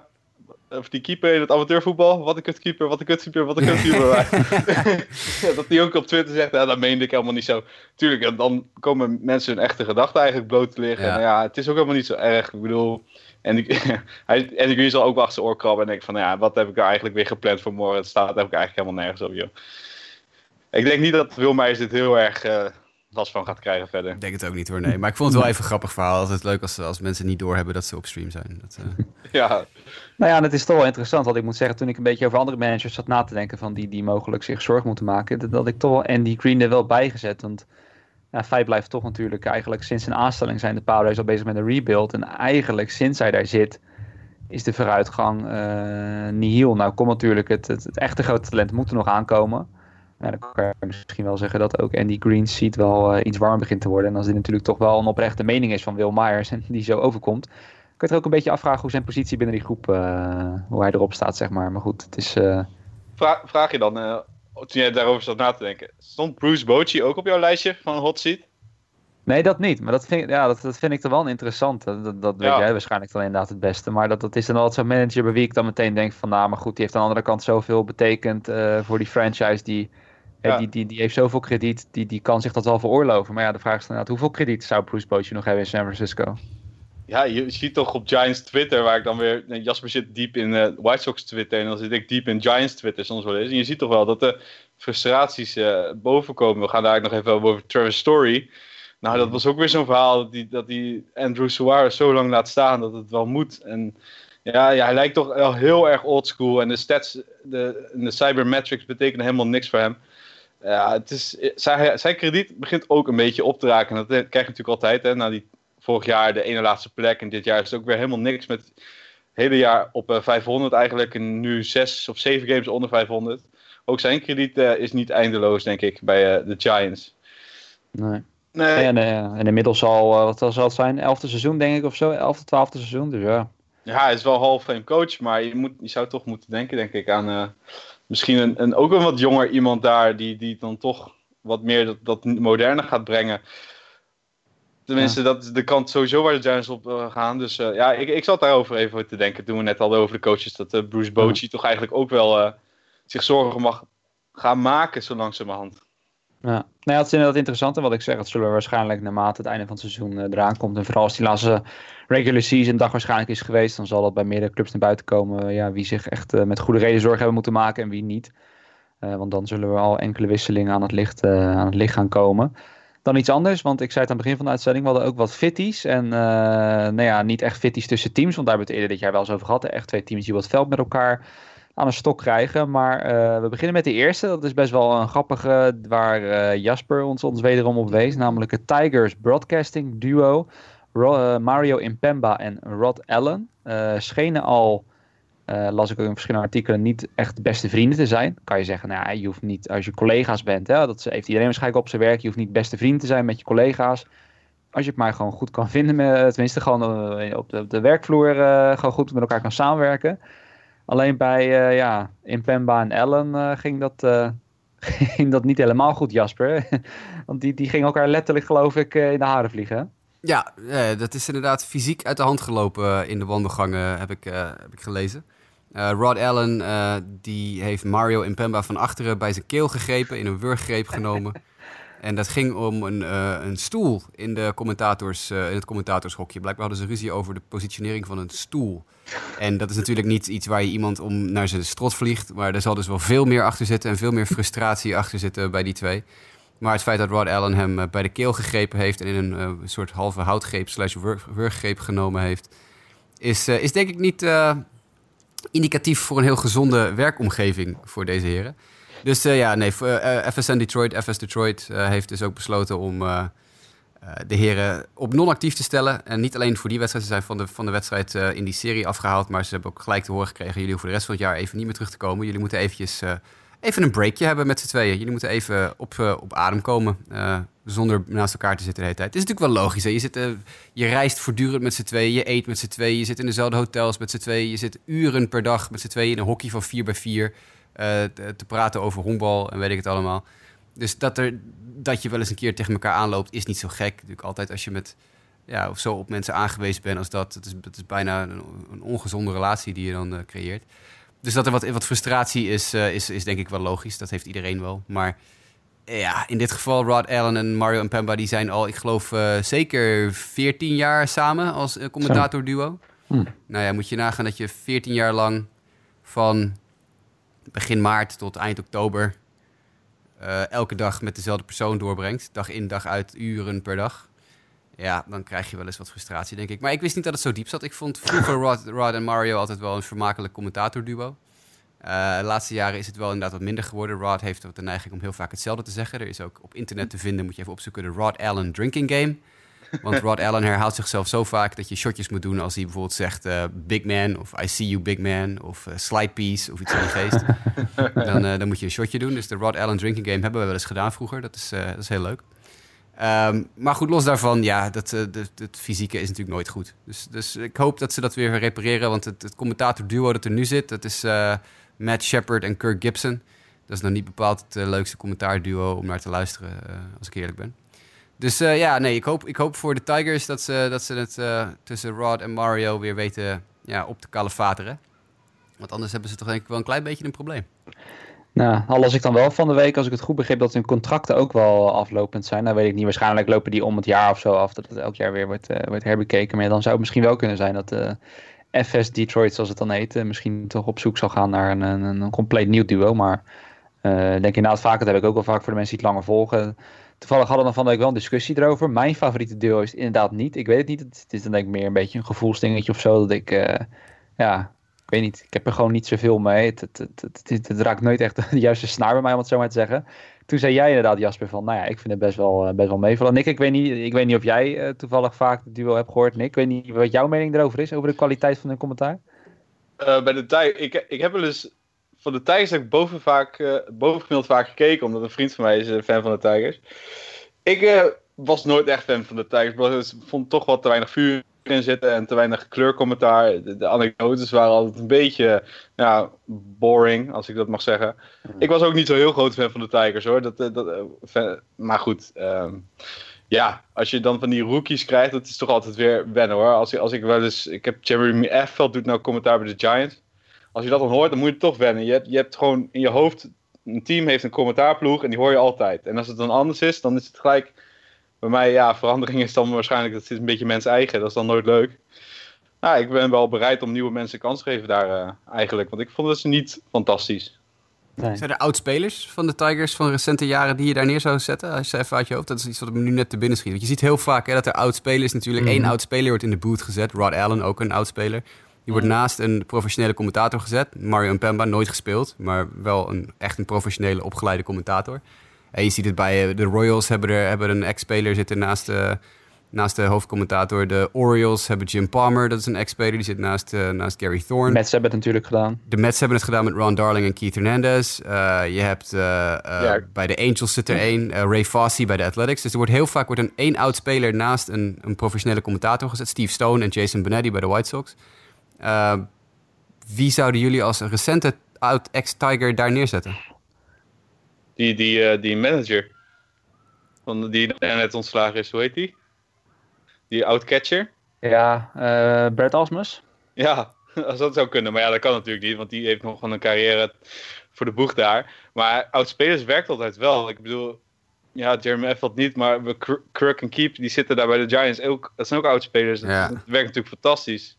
over die keeper in het amateurvoetbal. Wat een kutkeeper, wat een kutkeeper, wat een kutkeeper. ja, dat die ook op Twitter zegt, ja, dat meende ik helemaal niet zo. Tuurlijk, en dan komen mensen hun echte gedachten eigenlijk bloot te liggen. Ja. En ja, het is ook helemaal niet zo erg. Ik bedoel... En ik, hij, en ik zal ook wel achter zijn oor krabben en denk van, ja, wat heb ik er eigenlijk weer gepland voor morgen? Het staat heb ik eigenlijk helemaal nergens op, joh. Ik denk niet dat Wilmeijers dit heel erg uh, last van gaat krijgen verder. Ik denk het ook niet hoor, nee. Maar ik vond het wel even een grappig verhaal. Altijd leuk als, als mensen niet doorhebben dat ze op stream zijn. Dat, uh... ja. Nou ja, en het is toch wel interessant. Want ik moet zeggen, toen ik een beetje over andere managers zat na te denken van die, die mogelijk zich zorgen moeten maken, dat, dat ik toch wel Andy Green er wel bijgezet. Want ja, feit blijft toch natuurlijk eigenlijk sinds zijn aanstelling zijn de Padres al bezig met een rebuild. En eigenlijk sinds hij daar zit is de vooruitgang uh, nihil. Nou komt natuurlijk het, het, het, echte grote talent moet er nog aankomen. Ja, dan kan je misschien wel zeggen dat ook Andy Green ziet wel uh, iets warm begint te worden. En als dit natuurlijk toch wel een oprechte mening is van Will Myers en die zo overkomt, kan je er ook een beetje afvragen hoe zijn positie binnen die groep, uh, hoe hij erop staat, zeg maar. Maar goed, het is... Vra vraag je dan, toen jij daarover zat na te denken, stond Bruce Bochy ook op jouw lijstje van hot seat? Nee, dat niet. Maar dat vind, ja, dat, dat vind ik toch wel een interessante. Dat, dat weet ja. jij waarschijnlijk dan inderdaad het beste. Maar dat, dat is dan altijd zo'n manager bij wie ik dan meteen denk van... Nou, maar goed, die heeft aan de andere kant zoveel betekend uh, voor die franchise. Die, ja. die, die, die heeft zoveel krediet, die, die kan zich dat wel veroorloven. Maar ja, de vraag is inderdaad, hoeveel krediet zou Bruce Bochy nog hebben in San Francisco? Ja, je ziet toch op Giants Twitter, waar ik dan weer... Jasper zit diep in uh, White Sox Twitter en dan zit ik diep in Giants Twitter soms wel eens. En je ziet toch wel dat de frustraties uh, bovenkomen. We gaan daar nog even over Travis Story... Nou, dat was ook weer zo'n verhaal dat die, dat die Andrew Suarez zo lang laat staan dat het wel moet. En ja, ja hij lijkt toch wel heel erg oldschool. En de stats, de, de cybermetrics betekenen helemaal niks voor hem. Ja, het is, zijn, zijn krediet begint ook een beetje op te raken. Dat krijg je natuurlijk altijd. Hè, na die vorig jaar de ene laatste plek. En dit jaar is het ook weer helemaal niks met het hele jaar op uh, 500 eigenlijk. En nu zes of zeven games onder 500. Ook zijn krediet uh, is niet eindeloos, denk ik, bij uh, de Giants. Nee. Nee. En, en inmiddels al, wat zal het zijn, elfde seizoen denk ik of zo, elfde, twaalfde seizoen, dus ja. Ja, hij is wel half-frame coach, maar je, moet, je zou toch moeten denken, denk ik, aan misschien een, een, ook een wat jonger iemand daar, die, die dan toch wat meer dat, dat moderne gaat brengen. Tenminste, ja. dat is de kant sowieso waar de Giants op gaan. Dus ja, ik, ik zat daarover even te denken toen we net hadden over de coaches, dat Bruce Bochy ja. toch eigenlijk ook wel zich zorgen mag gaan maken zo langzamerhand. Ja, nou ja, het is inderdaad interessant. En wat ik zeg, het zullen we waarschijnlijk naarmate het einde van het seizoen uh, eraan komt. En vooral als die laatste regular season dag waarschijnlijk is geweest, dan zal dat bij meerdere clubs naar buiten komen. Uh, ja, wie zich echt uh, met goede reden zorgen hebben moeten maken en wie niet. want dan zullen we al enkele wisselingen aan het licht, aan het licht gaan komen. Dan iets anders, want ik zei het aan het begin van de uitzending, we hadden ook wat fitties. En nou ja, niet echt fitties tussen teams, want daar hebben we het eerder dit jaar wel eens over gehad. Echt twee teams die wat veld met elkaar aan een stok krijgen. Maar uh, we beginnen met de eerste. Dat is best wel een grappige, waar uh, Jasper ons, ons wederom op wees. Namelijk het Tigers Broadcasting Duo. Uh, Mario Impemba en Rod Allen schenen al eh, las ik ook in verschillende artikelen, niet echt beste vrienden te zijn. Kan je zeggen, nou ja, je hoeft niet, als je collega's bent, hè, dat heeft iedereen waarschijnlijk op zijn werk, je hoeft niet beste vrienden te zijn met je collega's. Als je het maar gewoon goed kan vinden, met, tenminste gewoon eh, op, de, werkvloer gewoon goed met elkaar kan samenwerken. Alleen bij, uh, ja, in Pemba en Ellen ging, dat, ging dat niet helemaal goed, Jasper. Want die, die gingen elkaar letterlijk, geloof ik, in de haren vliegen. Ja, dat is inderdaad fysiek uit de hand gelopen in de wandelgangen, heb ik, heb ik gelezen. Uh, Rod Allen uh, die heeft Mario Impemba van achteren bij zijn keel gegrepen, in een wurggreep genomen. en dat ging om een, uh, een stoel in, de commentators, in het commentatorshokje. Blijkbaar hadden ze ruzie over de positionering van een stoel. En dat is natuurlijk niet iets waar je iemand om naar zijn strot vliegt. Maar er zal dus wel veel meer achter zitten en veel meer frustratie achter zitten bij die twee. Maar het feit dat Rod Allen hem bij de keel gegrepen heeft en in een soort halve houtgreep slash wurggreep genomen heeft, is, is denk ik niet indicatief voor een heel gezonde werkomgeving voor deze heren. Dus uh, ja, nee, uh, eh, FSN Detroit, FS Detroit heeft dus ook besloten om de heren op non-actief te stellen. En niet alleen voor die wedstrijd, ze zijn van de, van de wedstrijd in die serie afgehaald, maar ze hebben ook gelijk te horen gekregen, jullie hoeven de rest van het jaar even niet meer terug te komen. Jullie moeten eventjes even een breakje hebben met z'n tweeën. Jullie moeten even op, op adem komen zonder naast elkaar te zitten de hele tijd. Het is natuurlijk wel logisch. Hè? Je, zit, je reist voortdurend met z'n tweeën, je eet met z'n tweeën, je zit in dezelfde hotels met z'n tweeën, je zit uren per dag met z'n tweeën in een hockey van 4 bij 4 uh, te, te, praten over honkbal en weet ik het allemaal. Dus dat, er, dat je wel eens een keer tegen elkaar aanloopt, is niet zo gek. Natuurlijk altijd als je met ja, of zo op mensen aangewezen bent als dat. Het is, het is bijna een, een ongezonde relatie die je dan uh, creëert. Dus dat er wat, wat frustratie is, uh, is, is denk ik wel logisch. Dat heeft iedereen wel. Maar ja, in dit geval Rod Allen en Mario en Pemba... die zijn al, ik geloof, uh, zeker 14 jaar samen als uh, commentator-duo. Hm. Nou ja, moet je nagaan dat je 14 jaar lang... van begin maart tot eind oktober... Uh, elke dag met dezelfde persoon doorbrengt. Dag in, dag uit, uren per dag. Ja, dan krijg je wel eens wat frustratie, denk ik. Maar ik wist niet dat het zo diep zat. Ik vond vroeger Rod, Rod en Mario altijd wel een vermakelijk commentator-duo. Uh, de laatste jaren is het wel inderdaad wat minder geworden. Rod heeft de neiging om heel vaak hetzelfde te zeggen. Er is ook op internet te vinden, moet je even opzoeken, de Rod Allen Drinking Game. Want Rod Allen herhaalt zichzelf zo vaak dat je shotjes moet doen als hij bijvoorbeeld zegt uh, Big Man of I see you Big Man of uh, Slide Piece of iets in die geest. dan, dan, moet je een shotje doen. Dus de Rod Allen Drinking Game hebben we wel eens gedaan vroeger. Dat is, dat is heel leuk. Um, maar goed, los daarvan, ja, dat, het fysieke is natuurlijk nooit goed. Dus, dus ik hoop dat ze dat weer repareren. Want het, het commentator-duo dat er nu zit, dat is Matt Shepard en Kirk Gibson. Dat is nog niet bepaald het leukste commentaarduo om naar te luisteren, als ik eerlijk ben. Dus uh, ja, nee, ik hoop, ik hoop voor de Tigers dat ze, dat ze het tussen Rod en Mario weer weten ja, op te kalefateren. Want anders hebben ze toch denk ik wel een klein beetje een probleem. Nou, al las ik dan wel van de week, als ik het goed begreep, dat hun contracten ook wel aflopend zijn. Dan weet ik niet, waarschijnlijk lopen die om het jaar of zo af, dat het elk jaar weer wordt, wordt herbekeken. Maar dan zou het misschien wel kunnen zijn dat FS Detroit, zoals het dan heet, eh, misschien toch op zoek zal gaan naar een, een, een compleet nieuw duo. Maar denk inderdaad vaak, dat heb ik ook wel vaak voor de mensen die het langer volgen. Toevallig hadden we van de week wel een discussie erover. Mijn favoriete duo is inderdaad niet. Ik weet het niet. Het is dan denk ik meer een beetje een gevoelsdingetje of zo. Dat ik, uh, ja, ik weet niet. Ik heb er gewoon niet zoveel mee. Het, het, het, raakt nooit echt de juiste snaar bij mij, om het zo maar te zeggen. Toen zei jij inderdaad, Jasper, van nou ja, ik vind het best wel, eh, best wel meevallen. Nick, ik weet, niet, ik weet niet of jij uh, toevallig vaak het duo hebt gehoord. Nick, ik weet niet wat jouw mening erover is, over de kwaliteit van hun commentaar. Bij de Tigers, ik, ik heb wel eens van de Tigers heb ik boven vaak, uh, bovengemiddeld vaak gekeken, omdat een vriend van mij is een fan van de Tigers. Ik was nooit echt fan van de Tigers, ik vond toch wat te weinig vuur in zitten en te weinig kleurcommentaar. De, de, anekdotes waren altijd een beetje ja, boring, als ik dat mag zeggen. Ik was ook niet zo heel groot fan van de Tigers hoor. Dat, dat, eh, fan, maar goed, um, ja, als je dan van die rookies krijgt, dat is toch altijd weer wennen hoor. Als, als ik wel eens, ik heb Jeremy Effeld doet nou commentaar bij de Giants. Als je dat dan hoort, dan moet je toch wennen. Je hebt, je hebt gewoon in je hoofd, een team heeft een commentaarploeg en die hoor je altijd. En als het dan anders is, dan is het gelijk bij mij, ja, verandering is dan waarschijnlijk, dat is een beetje mens eigen. Dat is dan nooit leuk. Nou, ik ben wel bereid om nieuwe mensen kans te geven daar uh, eigenlijk. Want ik vond dat ze niet fantastisch. Nee. Zijn er oud-spelers van de Tigers van recente jaren die je daar neer zou zetten? Als je even uit je hoofd, dat is iets wat me nu net te binnen schiet. Want je ziet heel vaak hè, dat er oud-spelers natuurlijk... Mm. één oud-speler wordt in de boot gezet. Rod Allen, ook een oud-speler. Die wordt naast een professionele commentator gezet. Mario Pemba, nooit gespeeld. Maar wel een, echt een professionele opgeleide commentator. En je ziet het bij eh, de Royals hebben er hebben een ex-speler zitten naast, uh, naast de hoofdcommentator. De Orioles hebben Jim Palmer, dat is een ex-speler. Die zit naast, eh, naast Gary Thorne. Mets hebben het natuurlijk gedaan. De Mets hebben het gedaan met Ron Darling en Keith Hernandez. Eh, je hebt eh, eh, Ja. bij de Angels zit er één, eh, Ray Fossey bij de Athletics. Dus er wordt heel vaak wordt een één oud speler naast een, een professionele commentator gezet. Steve Stone en Jason Benetti bij de White Sox. Eh, wie zouden jullie als een recente oud ex-Tiger daar neerzetten? Die, die, eh, die manager. Van, die net ontslagen is, hoe heet die? Die oud-catcher. Ja, eh Bert Asmus. Ja, als dat zou kunnen. Maar ja, dat kan natuurlijk niet, want die heeft nog gewoon een carrière voor de boeg daar. Maar oud-spelers werkt altijd wel. Ik bedoel, ja, Jeremy Effeld niet, maar Kruk en Keep, die zitten daar bij de Giants ook. Dat zijn ook oud-spelers. Ja. dat werkt natuurlijk fantastisch.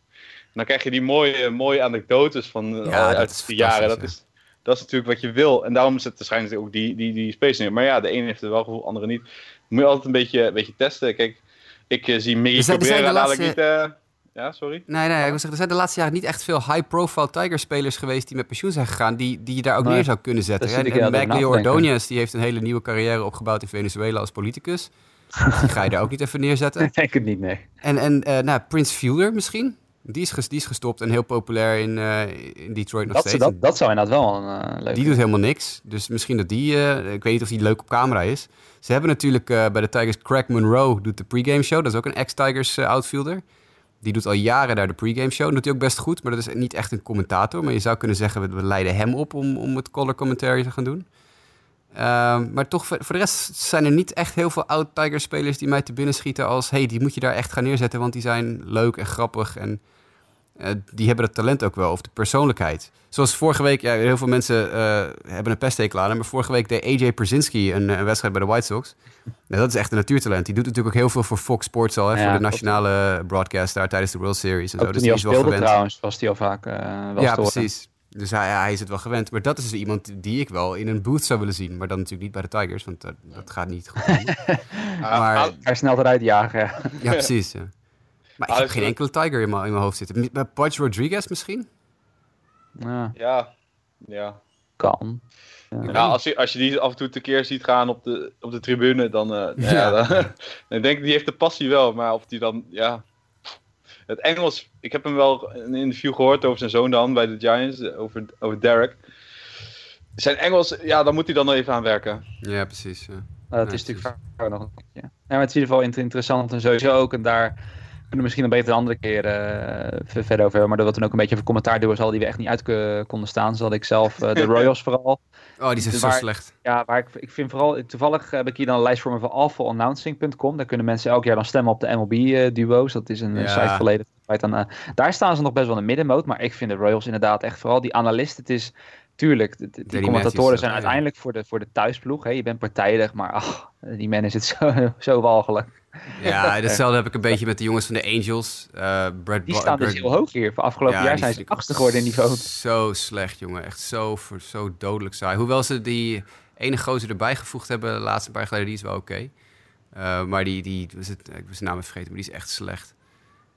Dan krijg je die mooie, mooie anecdotes van eh, Ja, uit de jaren. Dat is, dat is natuurlijk wat je wil. En daarom zit waarschijnlijk ook die, die, die space neer. Maar ja, de ene heeft het wel gevoel, de andere niet. Moet je altijd een beetje, een beetje testen. Kijk, ik eh, zie Miggy Er zijn- er zijn Cabrera laatste- niet... eh, ja, sorry? Nee, nee, ik wil zeggen, er zijn de laatste jaren niet echt veel high-profile Tiger-spelers geweest die met pensioen zijn gegaan, die, die je daar ook Nee, neer zou kunnen zetten. hè. En Maglio. Ordonez, die heeft een hele nieuwe carrière opgebouwd in Venezuela als politicus. Dus die ga je daar ook niet even neerzetten. Ik denk het niet, nee. En, en eh, nou, Prince Fielder misschien. Die is, ges- die is gestopt en heel populair in, eh, in Detroit nog Dat, steeds. dat, dat zou inderdaad wel een uh, leuk Die doet helemaal niks. Dus misschien dat die... eh, ik weet niet of die leuk op camera is. Ze hebben natuurlijk eh, bij de Tigers... Craig Monroe doet de pregame show. Dat is ook een ex-Tigers outfielder. Die doet al jaren daar de pregame show. Dat doet hij ook best goed. Maar dat is niet echt een commentator. Maar je zou kunnen zeggen, we, we leiden hem op om, om het color commentary te gaan doen. Ehm, maar toch, voor voor de rest zijn er niet echt heel veel oud-Tigers-spelers die mij te binnen schieten als... hey, die moet je daar echt gaan neerzetten, want die zijn leuk en grappig en... eh, die hebben het talent ook wel, of de persoonlijkheid. Zoals vorige week, ja, heel veel mensen eh, hebben een pesthekel aan maar vorige week deed AJ Przinsky een, een wedstrijd bij de White Sox. Nou, dat is echt een natuurtalent. Die doet natuurlijk ook heel veel voor Fox Sports al, hè, Ja, voor de nationale broadcast daar tijdens de World Series en zo. Ook Dus toen hij die al is wel gewend. trouwens, was hij al vaak uh, wel Ja, storen. precies. Dus hij, hij is het wel gewend. Maar dat is dus iemand die ik wel in een booth zou willen zien. Maar dan natuurlijk niet bij de Tigers, want dat, dat gaat niet goed. maar, Ah, Hij snelt eruit jagen, ja. ja, precies. Ja. Maar ik heb geen enkele Tiger in mijn, in mijn hoofd zitten. Bij Pudge Rodriguez misschien? ja. Ja, ja. Kan. Ja, als, je, als je die af en toe tekeer ziet gaan op de, op de tribune, dan, eh, ja. Ja. dan, dan denk ik, die heeft de passie wel. Maar of die dan, ja... Het Engels, ik heb hem wel een interview gehoord over zijn zoon dan bij de Giants, eh, over, over Derek. Zijn Engels, ja, daar moet hij dan nog even aan werken. Ja, precies. Ja. Nou, dat Ja, is natuurlijk vaak nog een beetje. Ja, maar het is in ieder geval inter- interessant en sowieso ook. En daar kunnen we misschien een beter een andere keer eh, ver- verder over hebben. Maar dat we toen ook een beetje over commentaarduo's hadden die we echt niet uit konden staan. Zodat ik zelf, eh, de Royals vooral. Oh, die zijn zo Waar- slecht. Ja, waar ik, ik vind vooral, toevallig heb ik hier dan een lijst voor me van awfulannouncing.com. Daar kunnen mensen elk jaar dan stemmen op de MLB-duo's. dat is een eh, Ja. site aan, eh, daar staan ze nog best wel in de middenmoot. Maar ik vind de Royals inderdaad echt vooral die analisten. Het is, tuurlijk, de- de- die commentatoren zijn ja. uiteindelijk voor de, voor de thuisploeg. Hè. Je bent partijdig, maar ach, die man is het zo, zo walgelijk. Ja, hetzelfde heb ik een beetje met de jongens van de Angels. Eh Brad Die staan dus heel hoog hier. Voor afgelopen Ja, jaar zijn ze achtste geworden in niveau. Zo slecht, jongen. Echt zo, zo dodelijk saai. Hoewel ze die ene gozer erbij gevoegd hebben, de laatste paar jaar geleden, die is wel oké. Eh, maar die, die was het, ik was naam vergeten, maar die is echt slecht.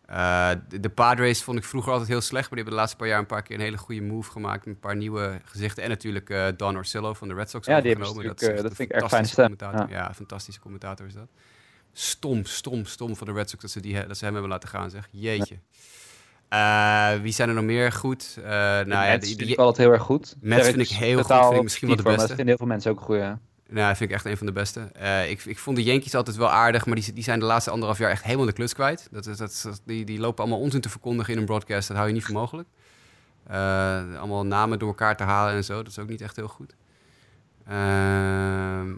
Eh, de, de Padres vond ik vroeger altijd heel slecht, maar die hebben de laatste paar jaar een paar keer een hele goede move gemaakt. Met een paar nieuwe gezichten. En natuurlijk eh, Don Orsillo van de Red Sox Ja, die hebben is eh, dat echt vind een ik fantastische stem. commentator. Ja. fantastische commentator is dat. Stom, stom, stom van de Red Sox dat ze, die, dat ze hem hebben laten gaan, zeg. Jeetje. Wie zijn er nog meer goed? Nou ja, Mets die- vind die- ik altijd heel erg goed. Mets vind ik heel goed, vind ik misschien wel de beste. Dat vinden heel veel mensen ook een goede. Nou, vind ik echt een van de beste. Eh, ik, ik vond de Yankees altijd wel aardig, maar die, die zijn de laatste anderhalf jaar echt helemaal de klus kwijt. Dat, dat, dat- die, die lopen allemaal onzin te verkondigen in een broadcast. Dat hou je niet voor mogelijk. Eh, allemaal namen door elkaar te halen en zo. Dat is ook niet echt heel goed. Ehm,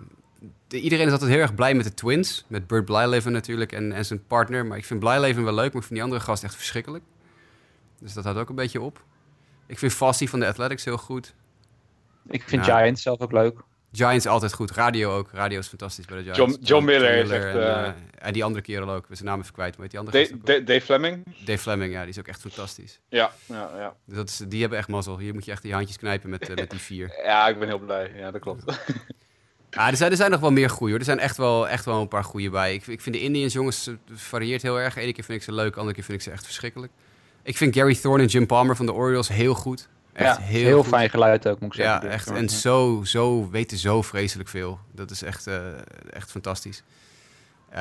de- iedereen is altijd heel erg blij met de Twins. Met Burt Blyleven natuurlijk en, en zijn partner. Maar ik vind Blyleven wel leuk, maar ik vind die andere gast echt verschrikkelijk. Dus dat houdt ook een beetje op. Ik vind Fassi van de Athletics heel goed. Ik vind Ja. Giants zelf ook leuk. Giants altijd goed. Radio ook. Radio is fantastisch bij de Giants. John- John Miller echt, En, eh, eh, en die andere kerel ook. We zijn naam even kwijt. Maar die andere Dave Fleming? Dave Fleming, ja. Die is ook echt fantastisch. Ja, ja, ja. Dus dat is, die hebben echt mazzel. Hier moet je echt die handjes knijpen met, eh, met die vier. Ja, ik ben heel blij. Ja, dat klopt. Ja, er zijn, er zijn nog wel meer goeie hoor. Er zijn echt wel, echt wel een paar goeie bij. Ik, ik vind de Indians jongens, het varieert heel erg. Ene keer vind ik ze leuk, andere keer vind ik ze echt verschrikkelijk. Ik vind Gary Thorne en Jim Palmer van de Orioles heel goed. Echt ja, heel, fijn geluid ook, moet ik Ja, zeggen. echt. Ja. En zo, zo weten zo vreselijk veel. Dat is echt, eh, echt fantastisch. Eh,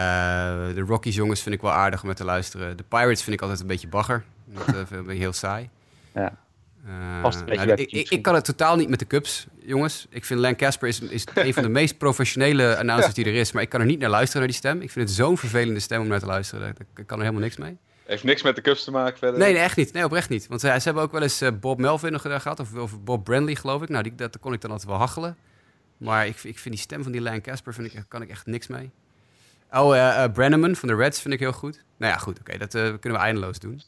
de Rockies jongens vind ik wel aardig om naar te luisteren. De Pirates vind ik altijd een beetje bagger. Dat eh, vind ik heel saai. Ja. Eh, Past een beetje nou, ik kan het totaal niet met de Cubs, jongens. Ik vind Len Casper is, is een van de meest professionele announcers die er is. Maar ik kan er niet naar luisteren, naar die stem. Ik vind het zo'n vervelende stem om naar te luisteren. Ik kan er helemaal niks mee. Heeft niks met de Cubs te maken verder. Nee, nee, echt niet. Nee, oprecht niet. Want eh, ze hebben ook wel eens eh, Bob Melvin nog gedaan gehad. Of, of Bob Brandley, geloof ik. Nou, die, dat kon ik dan altijd wel hachelen. Maar ik, ik vind die stem van die Len Casper, vind ik, kan ik echt niks mee. Oh, eh eh, Brenneman van de Reds vind ik heel goed. Nou ja, goed. Oké, dat eh, kunnen we eindeloos doen.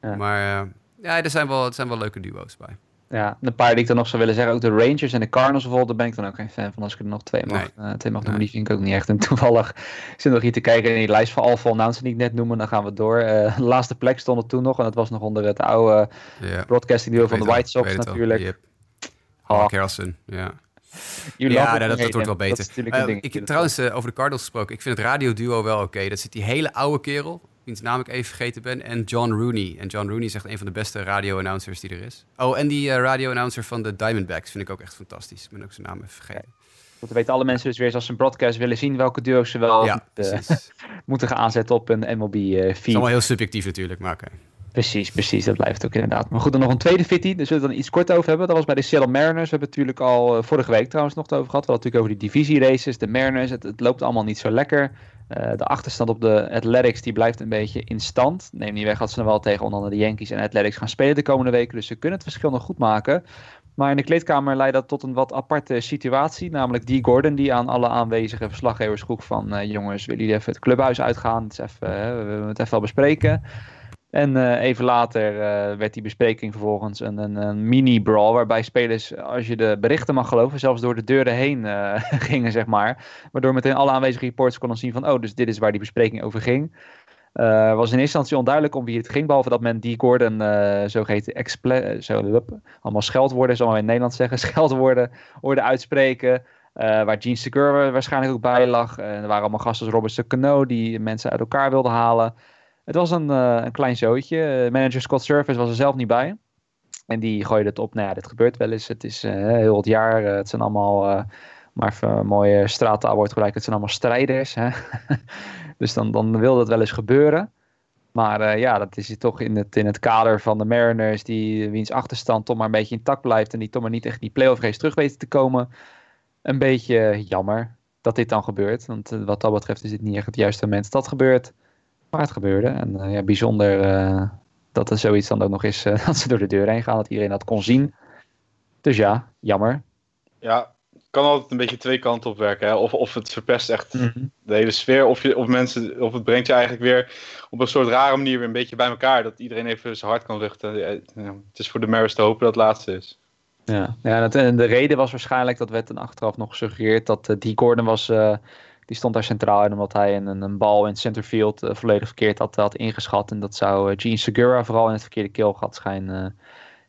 Ja. Maar eh, ja, er zijn, wel, er zijn wel leuke duo's bij. Ja, een paar die ik dan nog zou willen zeggen. Ook de Rangers en de Cardinals bijvoorbeeld. Daar ben ik dan ook geen fan van als ik er nog twee mag, Nee. eh, twee mag noemen. Nee. Die vind ik ook niet echt. En toevallig zit nog hier te kijken in die lijst van Alpha Announcers die ik net noemde. Dan gaan we door. Eh, de laatste plek stond er toen nog. En dat was nog onder het oude Ja. broadcasting duo van de White Sox natuurlijk. Yep. Ah, ja. Ja, dat, dat, wordt wel beter. Eh, ding. ik, trouwens, eh, over de Cardinals gesproken. Ik vind het radioduo wel oké. Dat zit die hele oude kerel, wiens naam ik even vergeten ben, en John Rooney. En John Rooney is echt een van de beste radio-announcers die er is. Oh, en die eh, radio-announcer van de Diamondbacks vind ik ook echt fantastisch. Ik ben ook zijn naam even vergeten. Dat weten alle mensen dus weer als ze een broadcast willen zien welke duo's ze wel ja, eh, moeten gaan aanzetten op een MLB-feed. Het is allemaal heel subjectief natuurlijk, maar oké. Precies, precies. Dat blijft ook inderdaad. Maar goed, dan nog een tweede fitty. Daar zullen we het dan iets kort over hebben. Dat was bij de Seattle Mariners. We hebben het natuurlijk al eh, vorige week trouwens nog over gehad. We hadden het natuurlijk over die divisieraces, de Mariners. Het, het loopt allemaal niet zo lekker. Eh, de achterstand op de Athletics die blijft een beetje in stand. Neem niet weg dat ze nog wel tegen onder andere de Yankees en Athletics gaan spelen de komende weken. Dus ze kunnen het verschil nog goed maken. Maar in de kleedkamer leidt dat tot een wat aparte situatie. Namelijk die Gordon die aan alle aanwezige verslaggevers vroeg van... eh, jongens, willen jullie even het clubhuis uitgaan? Het even, eh, we willen het even wel bespreken. En eh, even later eh, werd die bespreking vervolgens een, een, mini-brawl. Waarbij spelers, als je de berichten mag geloven, zelfs door de deuren heen eh, gingen, zeg maar. Waardoor meteen alle aanwezige reporters konden zien van, oh, dus dit is waar die bespreking over ging. Was in eerste instantie onduidelijk om wie het ging, behalve dat men die Gordon zogeheten eh, zo, allemaal scheldwoorden, zal maar in het Nederlands zeggen, scheldwoorden hoorde uitspreken. Uh, waar Gene Segura waarschijnlijk ook bij lag. Uh, er waren allemaal gasten als Robert Cano die mensen uit elkaar wilden halen. Het was een, uh, een klein zootje. manager Scott Service was er zelf niet bij. En die gooide het op. Nou ja, dit gebeurt wel eens. Het is heel het jaar. het zijn allemaal, maar even mooie straattaal wordt gelijk. Het zijn allemaal strijders. Hè? dus dan, dan wil dat wel eens gebeuren. Maar ja, dat is toch in het, in het kader van de Mariners, die wiens achterstand toch maar een beetje intact blijft. En die toch maar niet echt die playoff race terug weten te komen een beetje jammer dat dit dan gebeurt. Want wat dat betreft is dit niet echt het juiste moment dat gebeurt. Het gebeurde. En uh, ja, bijzonder uh, dat er zoiets dan ook nog is dat ze door de deur heen gaan. Dat iedereen dat kon zien. Dus ja, jammer. Ja, kan altijd een beetje twee kanten op werken. Hè? Of, of het verpest echt Mhm. mm -hmm. de hele sfeer. Of, je, of, mensen, of het brengt je eigenlijk weer op een soort rare manier weer een beetje bij elkaar. Dat iedereen even zijn hart kan luchten. Ja, het is voor de Maris te hopen dat het laatste is. Ja, ja en de reden was waarschijnlijk, dat werd dan achteraf nog gesuggereerd, dat die Gordon was, uh, die stond daar centraal in omdat hij een, een bal in centerfield uh, volledig verkeerd had, had ingeschat. En dat zou Gene Segura vooral in het verkeerde keelgat schijn,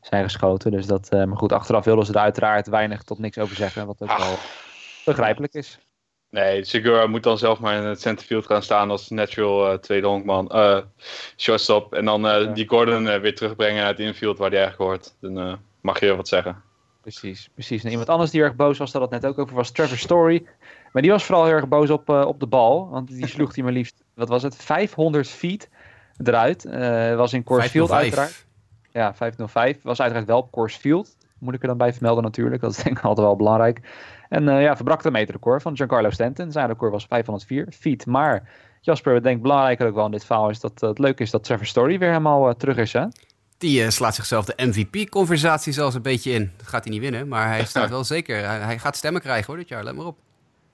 zijn geschoten. Dus dat, maar goed, achteraf wilden ze er uiteraard weinig tot niks over zeggen, wat ook Ach. wel begrijpelijk is. Nee, Segura moet dan zelf maar in het centerfield gaan staan als natural uh, tweede honkman, uh, shortstop. En dan uh, ja. die Gordon weer terugbrengen naar het infield waar hij eigenlijk hoort. Dan mag je wat zeggen. Precies, precies. En iemand anders die erg boos was, dat het net ook over was, Trevor Story. Maar die was vooral heel erg boos op, op de bal. Want die sloeg hij maar liefst, wat was het, 500 feet eruit. was in Coors Field uiteraard. Ja, 505. Was uiteraard wel op Coors Field. Moet ik er dan bij vermelden natuurlijk. Dat is denk ik altijd wel belangrijk. En uh, ja, verbrak de meterrecord van Giancarlo Stanton. Zijn record was 504 feet. Maar Jasper, ik denk belangrijker ook wel in dit verhaal is dat uh, het leuk is dat Trevor Story weer helemaal uh, terug is, hè? Die slaat zichzelf de MVP-conversatie zelfs een beetje in. Dat gaat hij niet winnen, maar hij staat wel zeker. Hij, hij, gaat stemmen krijgen hoor dit jaar, let maar op.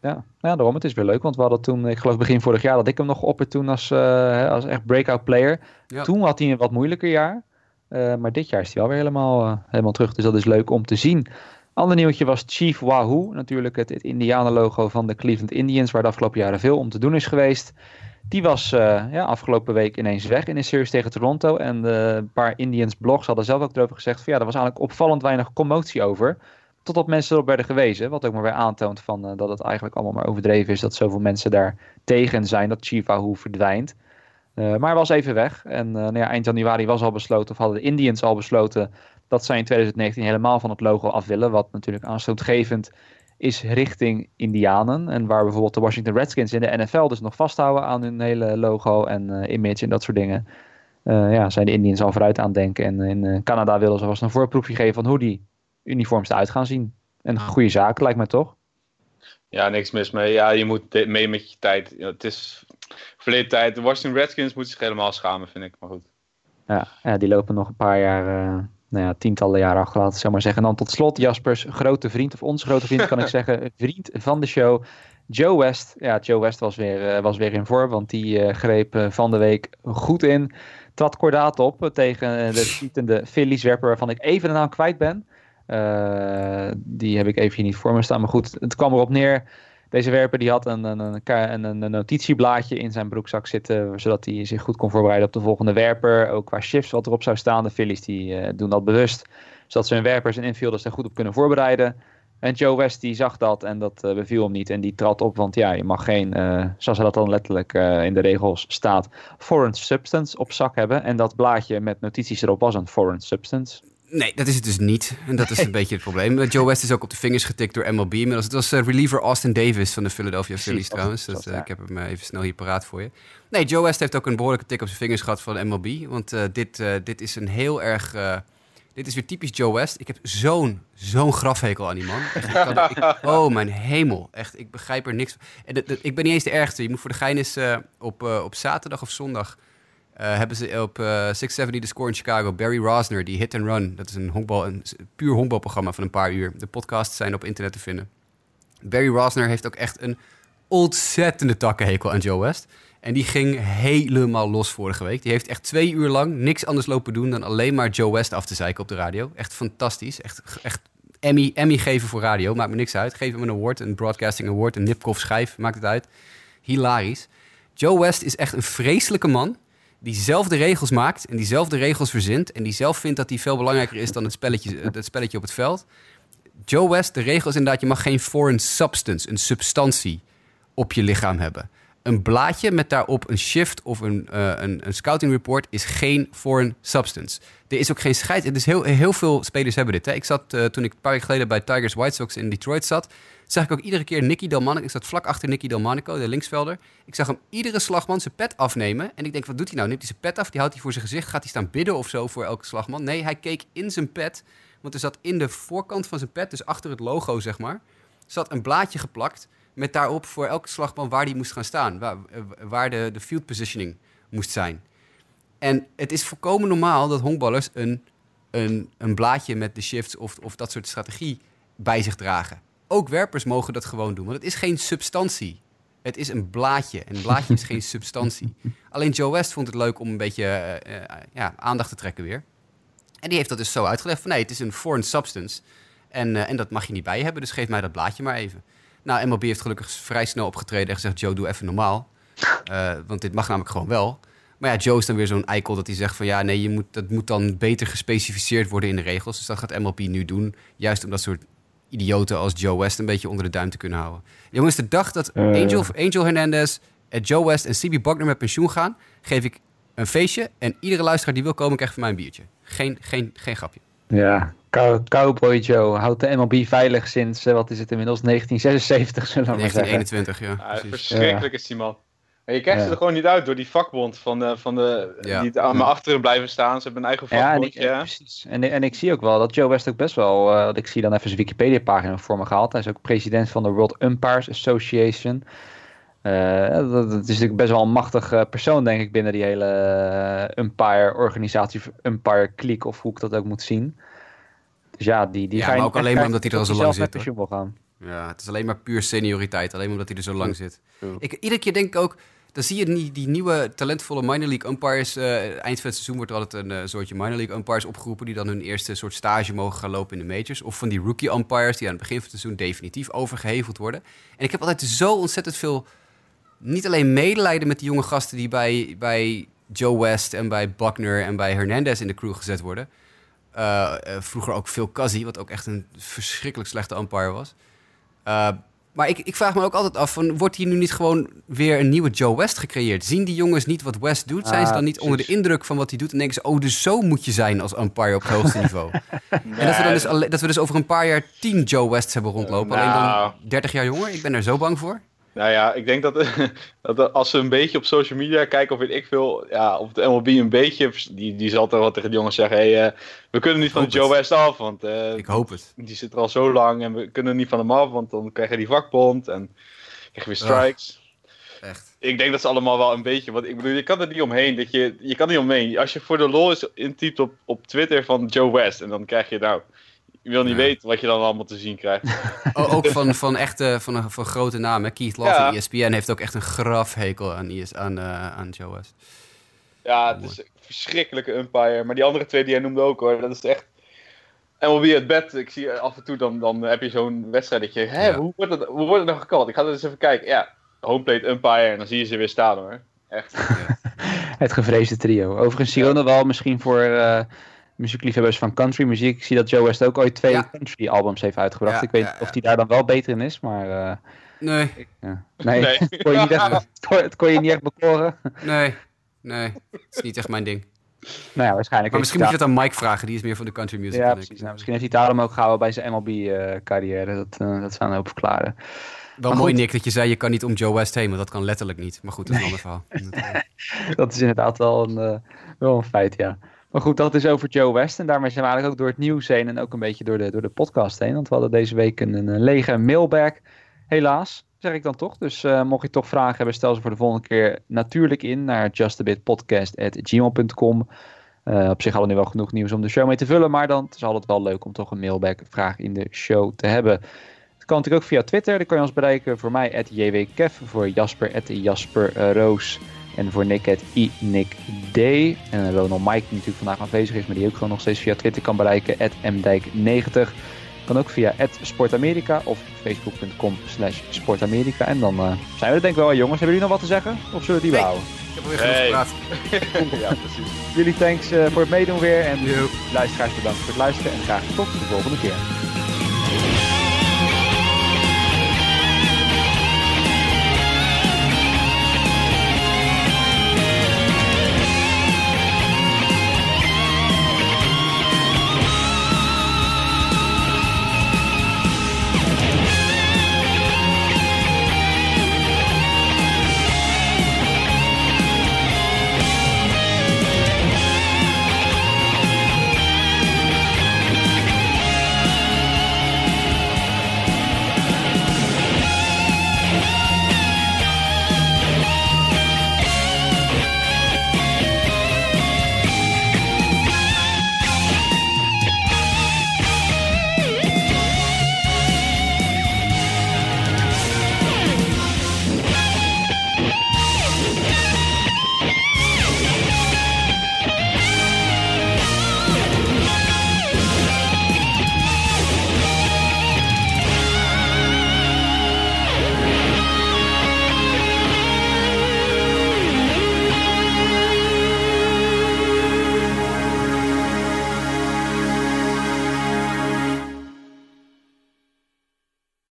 Ja, ja, daarom. Het is weer leuk, want we hadden toen, ik geloof begin vorig jaar, dat ik hem nog op toen als, uh, als echt breakout player. Ja. Toen had hij een wat moeilijker jaar. Uh, maar dit jaar is hij alweer helemaal, uh, helemaal terug. Dus dat is leuk om te zien. Ander nieuwtje was Chief Wahoo. Natuurlijk het, het Indianen-logo van de Cleveland Indians, waar de afgelopen jaren veel om te doen is geweest. Die was ja, afgelopen week ineens weg in een series tegen Toronto. En een paar Indians blogs hadden zelf ook erover gezegd van ja, er was eigenlijk opvallend weinig commotie over. Totdat mensen erop werden gewezen. Wat ook maar weer aantoont van, uh, dat het eigenlijk allemaal maar overdreven is. Dat zoveel mensen daar tegen zijn dat Chief Wahoo verdwijnt. Uh, maar hij was even weg. En nou ja, eind januari was al besloten, of hadden de Indians al besloten dat zij in 2019 helemaal van het logo af willen. Wat natuurlijk aanstootgevend is richting Indianen. En waar bijvoorbeeld de Washington Redskins in de NFL dus nog vasthouden aan hun hele logo en image en dat soort dingen. ja, zijn de Indians al vooruit aan denken. En in Canada willen ze vast een voorproefje geven van hoe die uniforms eruit gaan zien. En een goede zaak, lijkt mij toch? Ja, niks mis mee. Ja, je moet mee met je tijd. het is verleden tijd. De Washington Redskins moeten zich helemaal schamen, vind ik. Maar goed. Ja, ja die lopen nog een paar jaar, uh, nou ja, tientallen jaren achterlaten, zeg maar zeggen. En dan tot slot Jaspers grote vriend, of onze grote vriend kan ik zeggen, vriend van de show, Joe West. Ja, Joe West was weer, uh, was weer in vorm, want die uh, greep van de week goed in. Trad kordaat op tegen de tietende Phillies werper, waarvan ik even de naam kwijt ben. Die heb ik even hier niet voor me staan, maar goed, het kwam erop neer deze werper die had een, een, een, een, notitieblaadje in zijn broekzak zitten, zodat hij zich goed kon voorbereiden op de volgende werper. Ook qua shifts wat erop zou staan. De Phillies die uh, doen dat bewust, zodat ze hun werpers en infielders er goed op kunnen voorbereiden. En Joe West die zag dat en dat uh, beviel hem niet. En die trad op, want ja, je mag geen, uh, zoals dat dan letterlijk in de regels staat, foreign substance op zak hebben. En dat blaadje met notities erop was een foreign substance. Nee, dat is het dus niet. En dat is een beetje het probleem. Joe West is ook op de vingers getikt door MLB. Inmiddels. Het was uh, reliever Austin Davis van de Philadelphia Phillies trouwens. Dat, uh, Ik heb hem uh, even snel hier paraat voor je. Nee, Joe West heeft ook een behoorlijke tik op zijn vingers gehad van MLB. Want dit, dit is een heel erg... dit is weer typisch Joe West. Ik heb zo'n zo'n grafhekel aan die man. Echt, ik ik, oh, mijn hemel. Echt, ik begrijp er niks van. En ik ben niet eens de ergste. Je moet voor de gein eens op, op zaterdag of zondag uh, hebben ze op uh, eh, 670 The Score in Chicago. Barry Rosner, die Hit and Run. Dat is een, honkbal, een puur honkbalprogramma van een paar uur. De podcasts zijn op internet te vinden. Barry Rosner heeft ook echt een ontzettende takkenhekel aan Joe West. En die ging helemaal los vorige week. Die heeft echt twee uur lang niks anders lopen doen dan alleen maar Joe West af te zeiken op de radio. Echt fantastisch. Echt, echt Emmy, Emmy geven voor radio. Maakt me niks uit. Geef hem een award, een broadcasting award, een Nipkoff schijf. Maakt het uit. Hilarisch. Joe West is echt een vreselijke man die zelf de regels maakt en die zelf de regels verzint en die zelf vindt dat die veel belangrijker is dan het spelletje, het spelletje op het veld. Joe West, de regel is inderdaad, je mag geen foreign substance, een substantie, op je lichaam hebben. Een blaadje met daarop een shift of een, uh, een, een, scouting report is geen foreign substance. Er is ook geen scheid. Het is heel, heel veel spelers hebben dit. Ik zat uh, toen ik een paar weken geleden bij Tigers White Sox in Detroit zat zag ik ook iedere keer Nicky Delmonico. Ik zat vlak achter Nicky Delmonico, de linksvelder. Ik zag hem iedere slagman zijn pet afnemen. En ik denk, wat doet hij nou? Neemt hij zijn pet af, die houdt hij voor zijn gezicht. Gaat hij staan bidden of zo voor elke slagman? Nee, hij keek in zijn pet. Want er zat in de voorkant van zijn pet, dus achter het logo zeg maar, zat een blaadje geplakt met daarop voor elke slagman waar die moest gaan staan. Waar, waar de, de field positioning moest zijn. En het is volkomen normaal dat honkballers een, een, een blaadje met de shifts of, of dat soort strategie bij zich dragen. Ook werpers mogen dat gewoon doen, want het is geen substantie. Het is een blaadje. En een blaadje is geen substantie. Alleen Joe West vond het leuk om een beetje uh, uh, ja, aandacht te trekken weer. En die heeft dat dus zo uitgelegd van nee, het is een foreign substance. En, uh, en dat mag je niet bij je hebben, dus geef mij dat blaadje maar even. Nou, MLB heeft gelukkig vrij snel opgetreden en gezegd... Joe, doe even normaal. want dit mag namelijk gewoon wel. Maar ja, Joe is dan weer zo'n eikel dat hij zegt van... ja, nee, je moet, dat moet dan beter gespecificeerd worden in de regels. Dus dat gaat MLB nu doen. Juist om dat soort idioten als Joe West een beetje onder de duim te kunnen houden. Jongens, de dag dat uh. Angel, Angel Hernandez, Joe West en CB Buckner met pensioen gaan, geef ik een feestje. En iedere luisteraar die wil komen, krijgt van mij een biertje. Geen, geen, geen grapje. Ja, Cowboy Joe houdt de MLB veilig sinds, eh, wat is het inmiddels, 1976 zullen we 1921, ja. ja verschrikkelijk is die man je krijgt ze er gewoon niet uit door die vakbond van de, van de, die aan me achteren blijven staan. Ze hebben een eigen vakbond. Ja, en ik, precies. En, en ik zie ook wel dat Joe West ook best wel, uh, ik zie dan even zijn Wikipedia pagina voor me gehaald. Hij is ook president van de World Umpires Association. Uh, dat, is natuurlijk best wel een machtige persoon, denk ik, binnen die hele umpire-organisatie, umpire-kliek, of hoe ik dat ook moet zien. Dus ja, die, die ja, ga je maar ook alleen maar omdat hij er al zo lang zit. Wil gaan. Ja, het is alleen maar puur senioriteit, alleen omdat hij er zo lang zit. Ik, iedere keer denk ik ook, dan zie je die, nieuwe talentvolle minor league umpires. Uh, eind van het seizoen wordt er altijd een uh, soortje minor league umpires opgeroepen. die dan hun eerste soort stage mogen gaan lopen in de majors. Of van die rookie umpires die aan het begin van het seizoen definitief overgeheveld worden. En ik heb altijd zo ontzettend veel. niet alleen medelijden met die jonge gasten die bij, bij Joe West en bij Buckner en bij Hernandez in de crew gezet worden. Uh, vroeger ook Phil Cuzzy, wat ook echt een verschrikkelijk slechte umpire was. Maar ik, ik vraag me ook altijd af, van, wordt hier nu niet gewoon weer een nieuwe Joe West gecreëerd? Zien die jongens niet wat West doet? Zijn ze Ah, dan niet onder de indruk van wat hij doet? En denken ze, oh, dus zo moet je zijn als umpire op het hoogste niveau. En dat we, dan dus, dat we dus over een paar jaar tien Joe Wests hebben rondlopen. Alleen Nou. dan 30 jaar jonger. Ik ben er zo bang voor. Nou ja, ik denk dat, dat als ze een beetje op social media kijken, of weet ik veel, ja, of de MLB een beetje, die, die zal toch wel tegen de jongens zeggen, hey, eh, we kunnen niet van Joe het. West af, want eh, Ik hoop het. die zit er al zo lang en we kunnen niet van hem af, want dan krijg je die vakbond en krijg je weer strikes. Echt. Ik denk dat ze allemaal wel een beetje, want ik bedoel, je kan er niet omheen, dat je, je kan er niet omheen. Als je voor de lol is intypt op, op Twitter van Joe West, en dan krijg je nou, je wil niet Ja. weten wat je dan allemaal te zien krijgt. O- ook van, van echte, van, een- van grote namen. Keith Love Ja. van E ESPN heeft ook echt een grafhekel aan, ES, aan, eh, aan Joe West. Ja, het is een verschrikkelijke umpire. Maar die andere twee die jij noemde ook hoor, dat is echt... MLB het bed, ik zie af en toe, dan, dan heb je zo'n wedstrijd dat je... Hé, Ja. hoe, wordt het, hoe wordt het nou gekald? Ik ga er eens even kijken. Ja, homeplate umpire en dan zie je ze weer staan hoor. Echt. Het gevreesde trio. Overigens, Sirona wel misschien voor eh, muziekliefhebbers van country muziek. Ik zie dat Joe West ook ooit twee Ja. country albums heeft uitgebracht. Ja, ik weet ja, niet of hij daar dan wel beter in is, maar... eh, Nee, ja. Nee, Nee. het, kon je niet echt, het, kon, het kon je niet echt bekoren. nee, nee. Het is niet echt mijn ding. nou ja, waarschijnlijk. Maar misschien moet je hij dat aan Mike vragen. Die is meer van de country music. Ja, dan ik. precies. Nou, misschien heeft hij daarom ook gehouden bij zijn MLB-carrière. dat, eh, dat zou een hoop verklaren. Wel Maar mooi, goed. Nick, dat je zei je kan niet om Joe West heen. Maar dat kan letterlijk niet. Maar goed, dat is een ander verhaal. dat is inderdaad wel een, eh, wel een feit, ja. Maar goed, dat is over Joe West. En daarmee zijn we eigenlijk ook door het nieuws heen en ook een beetje door de, door de podcast heen. Want we hadden deze week een, een lege mailbag. Helaas, zeg ik dan toch. Dus eh, mocht je toch vragen hebben, stel ze voor de volgende keer natuurlijk in naar justabitpodcast.gmail.com. Eh op zich hadden we nu wel genoeg nieuws om de show mee te vullen. Maar dan het altijd wel leuk om toch een mailbag vraag in de show te hebben. Het kan natuurlijk ook via Twitter. Daar kan je ons bereiken. Voor mij, jwkev. Voor Jasper, Jasper eh, Roos. En voor Nick, het iNickD. En nog Mike, die natuurlijk vandaag aanwezig is, maar die ook gewoon nog steeds via Twitter kan bereiken. mdijk90. Kan ook via Sportamerika of facebook.com slash sportamerika. En dan eh, zijn we er denk ik wel, jongens. Hebben jullie nog wat te zeggen? Of zullen we die Nee. behouden? Ik heb alweer genoeg Hey. gepraat. ja, precies. Jullie thanks eh, voor het meedoen weer. En Yo. luisteraars bedankt voor het luisteren. En graag tot de volgende keer.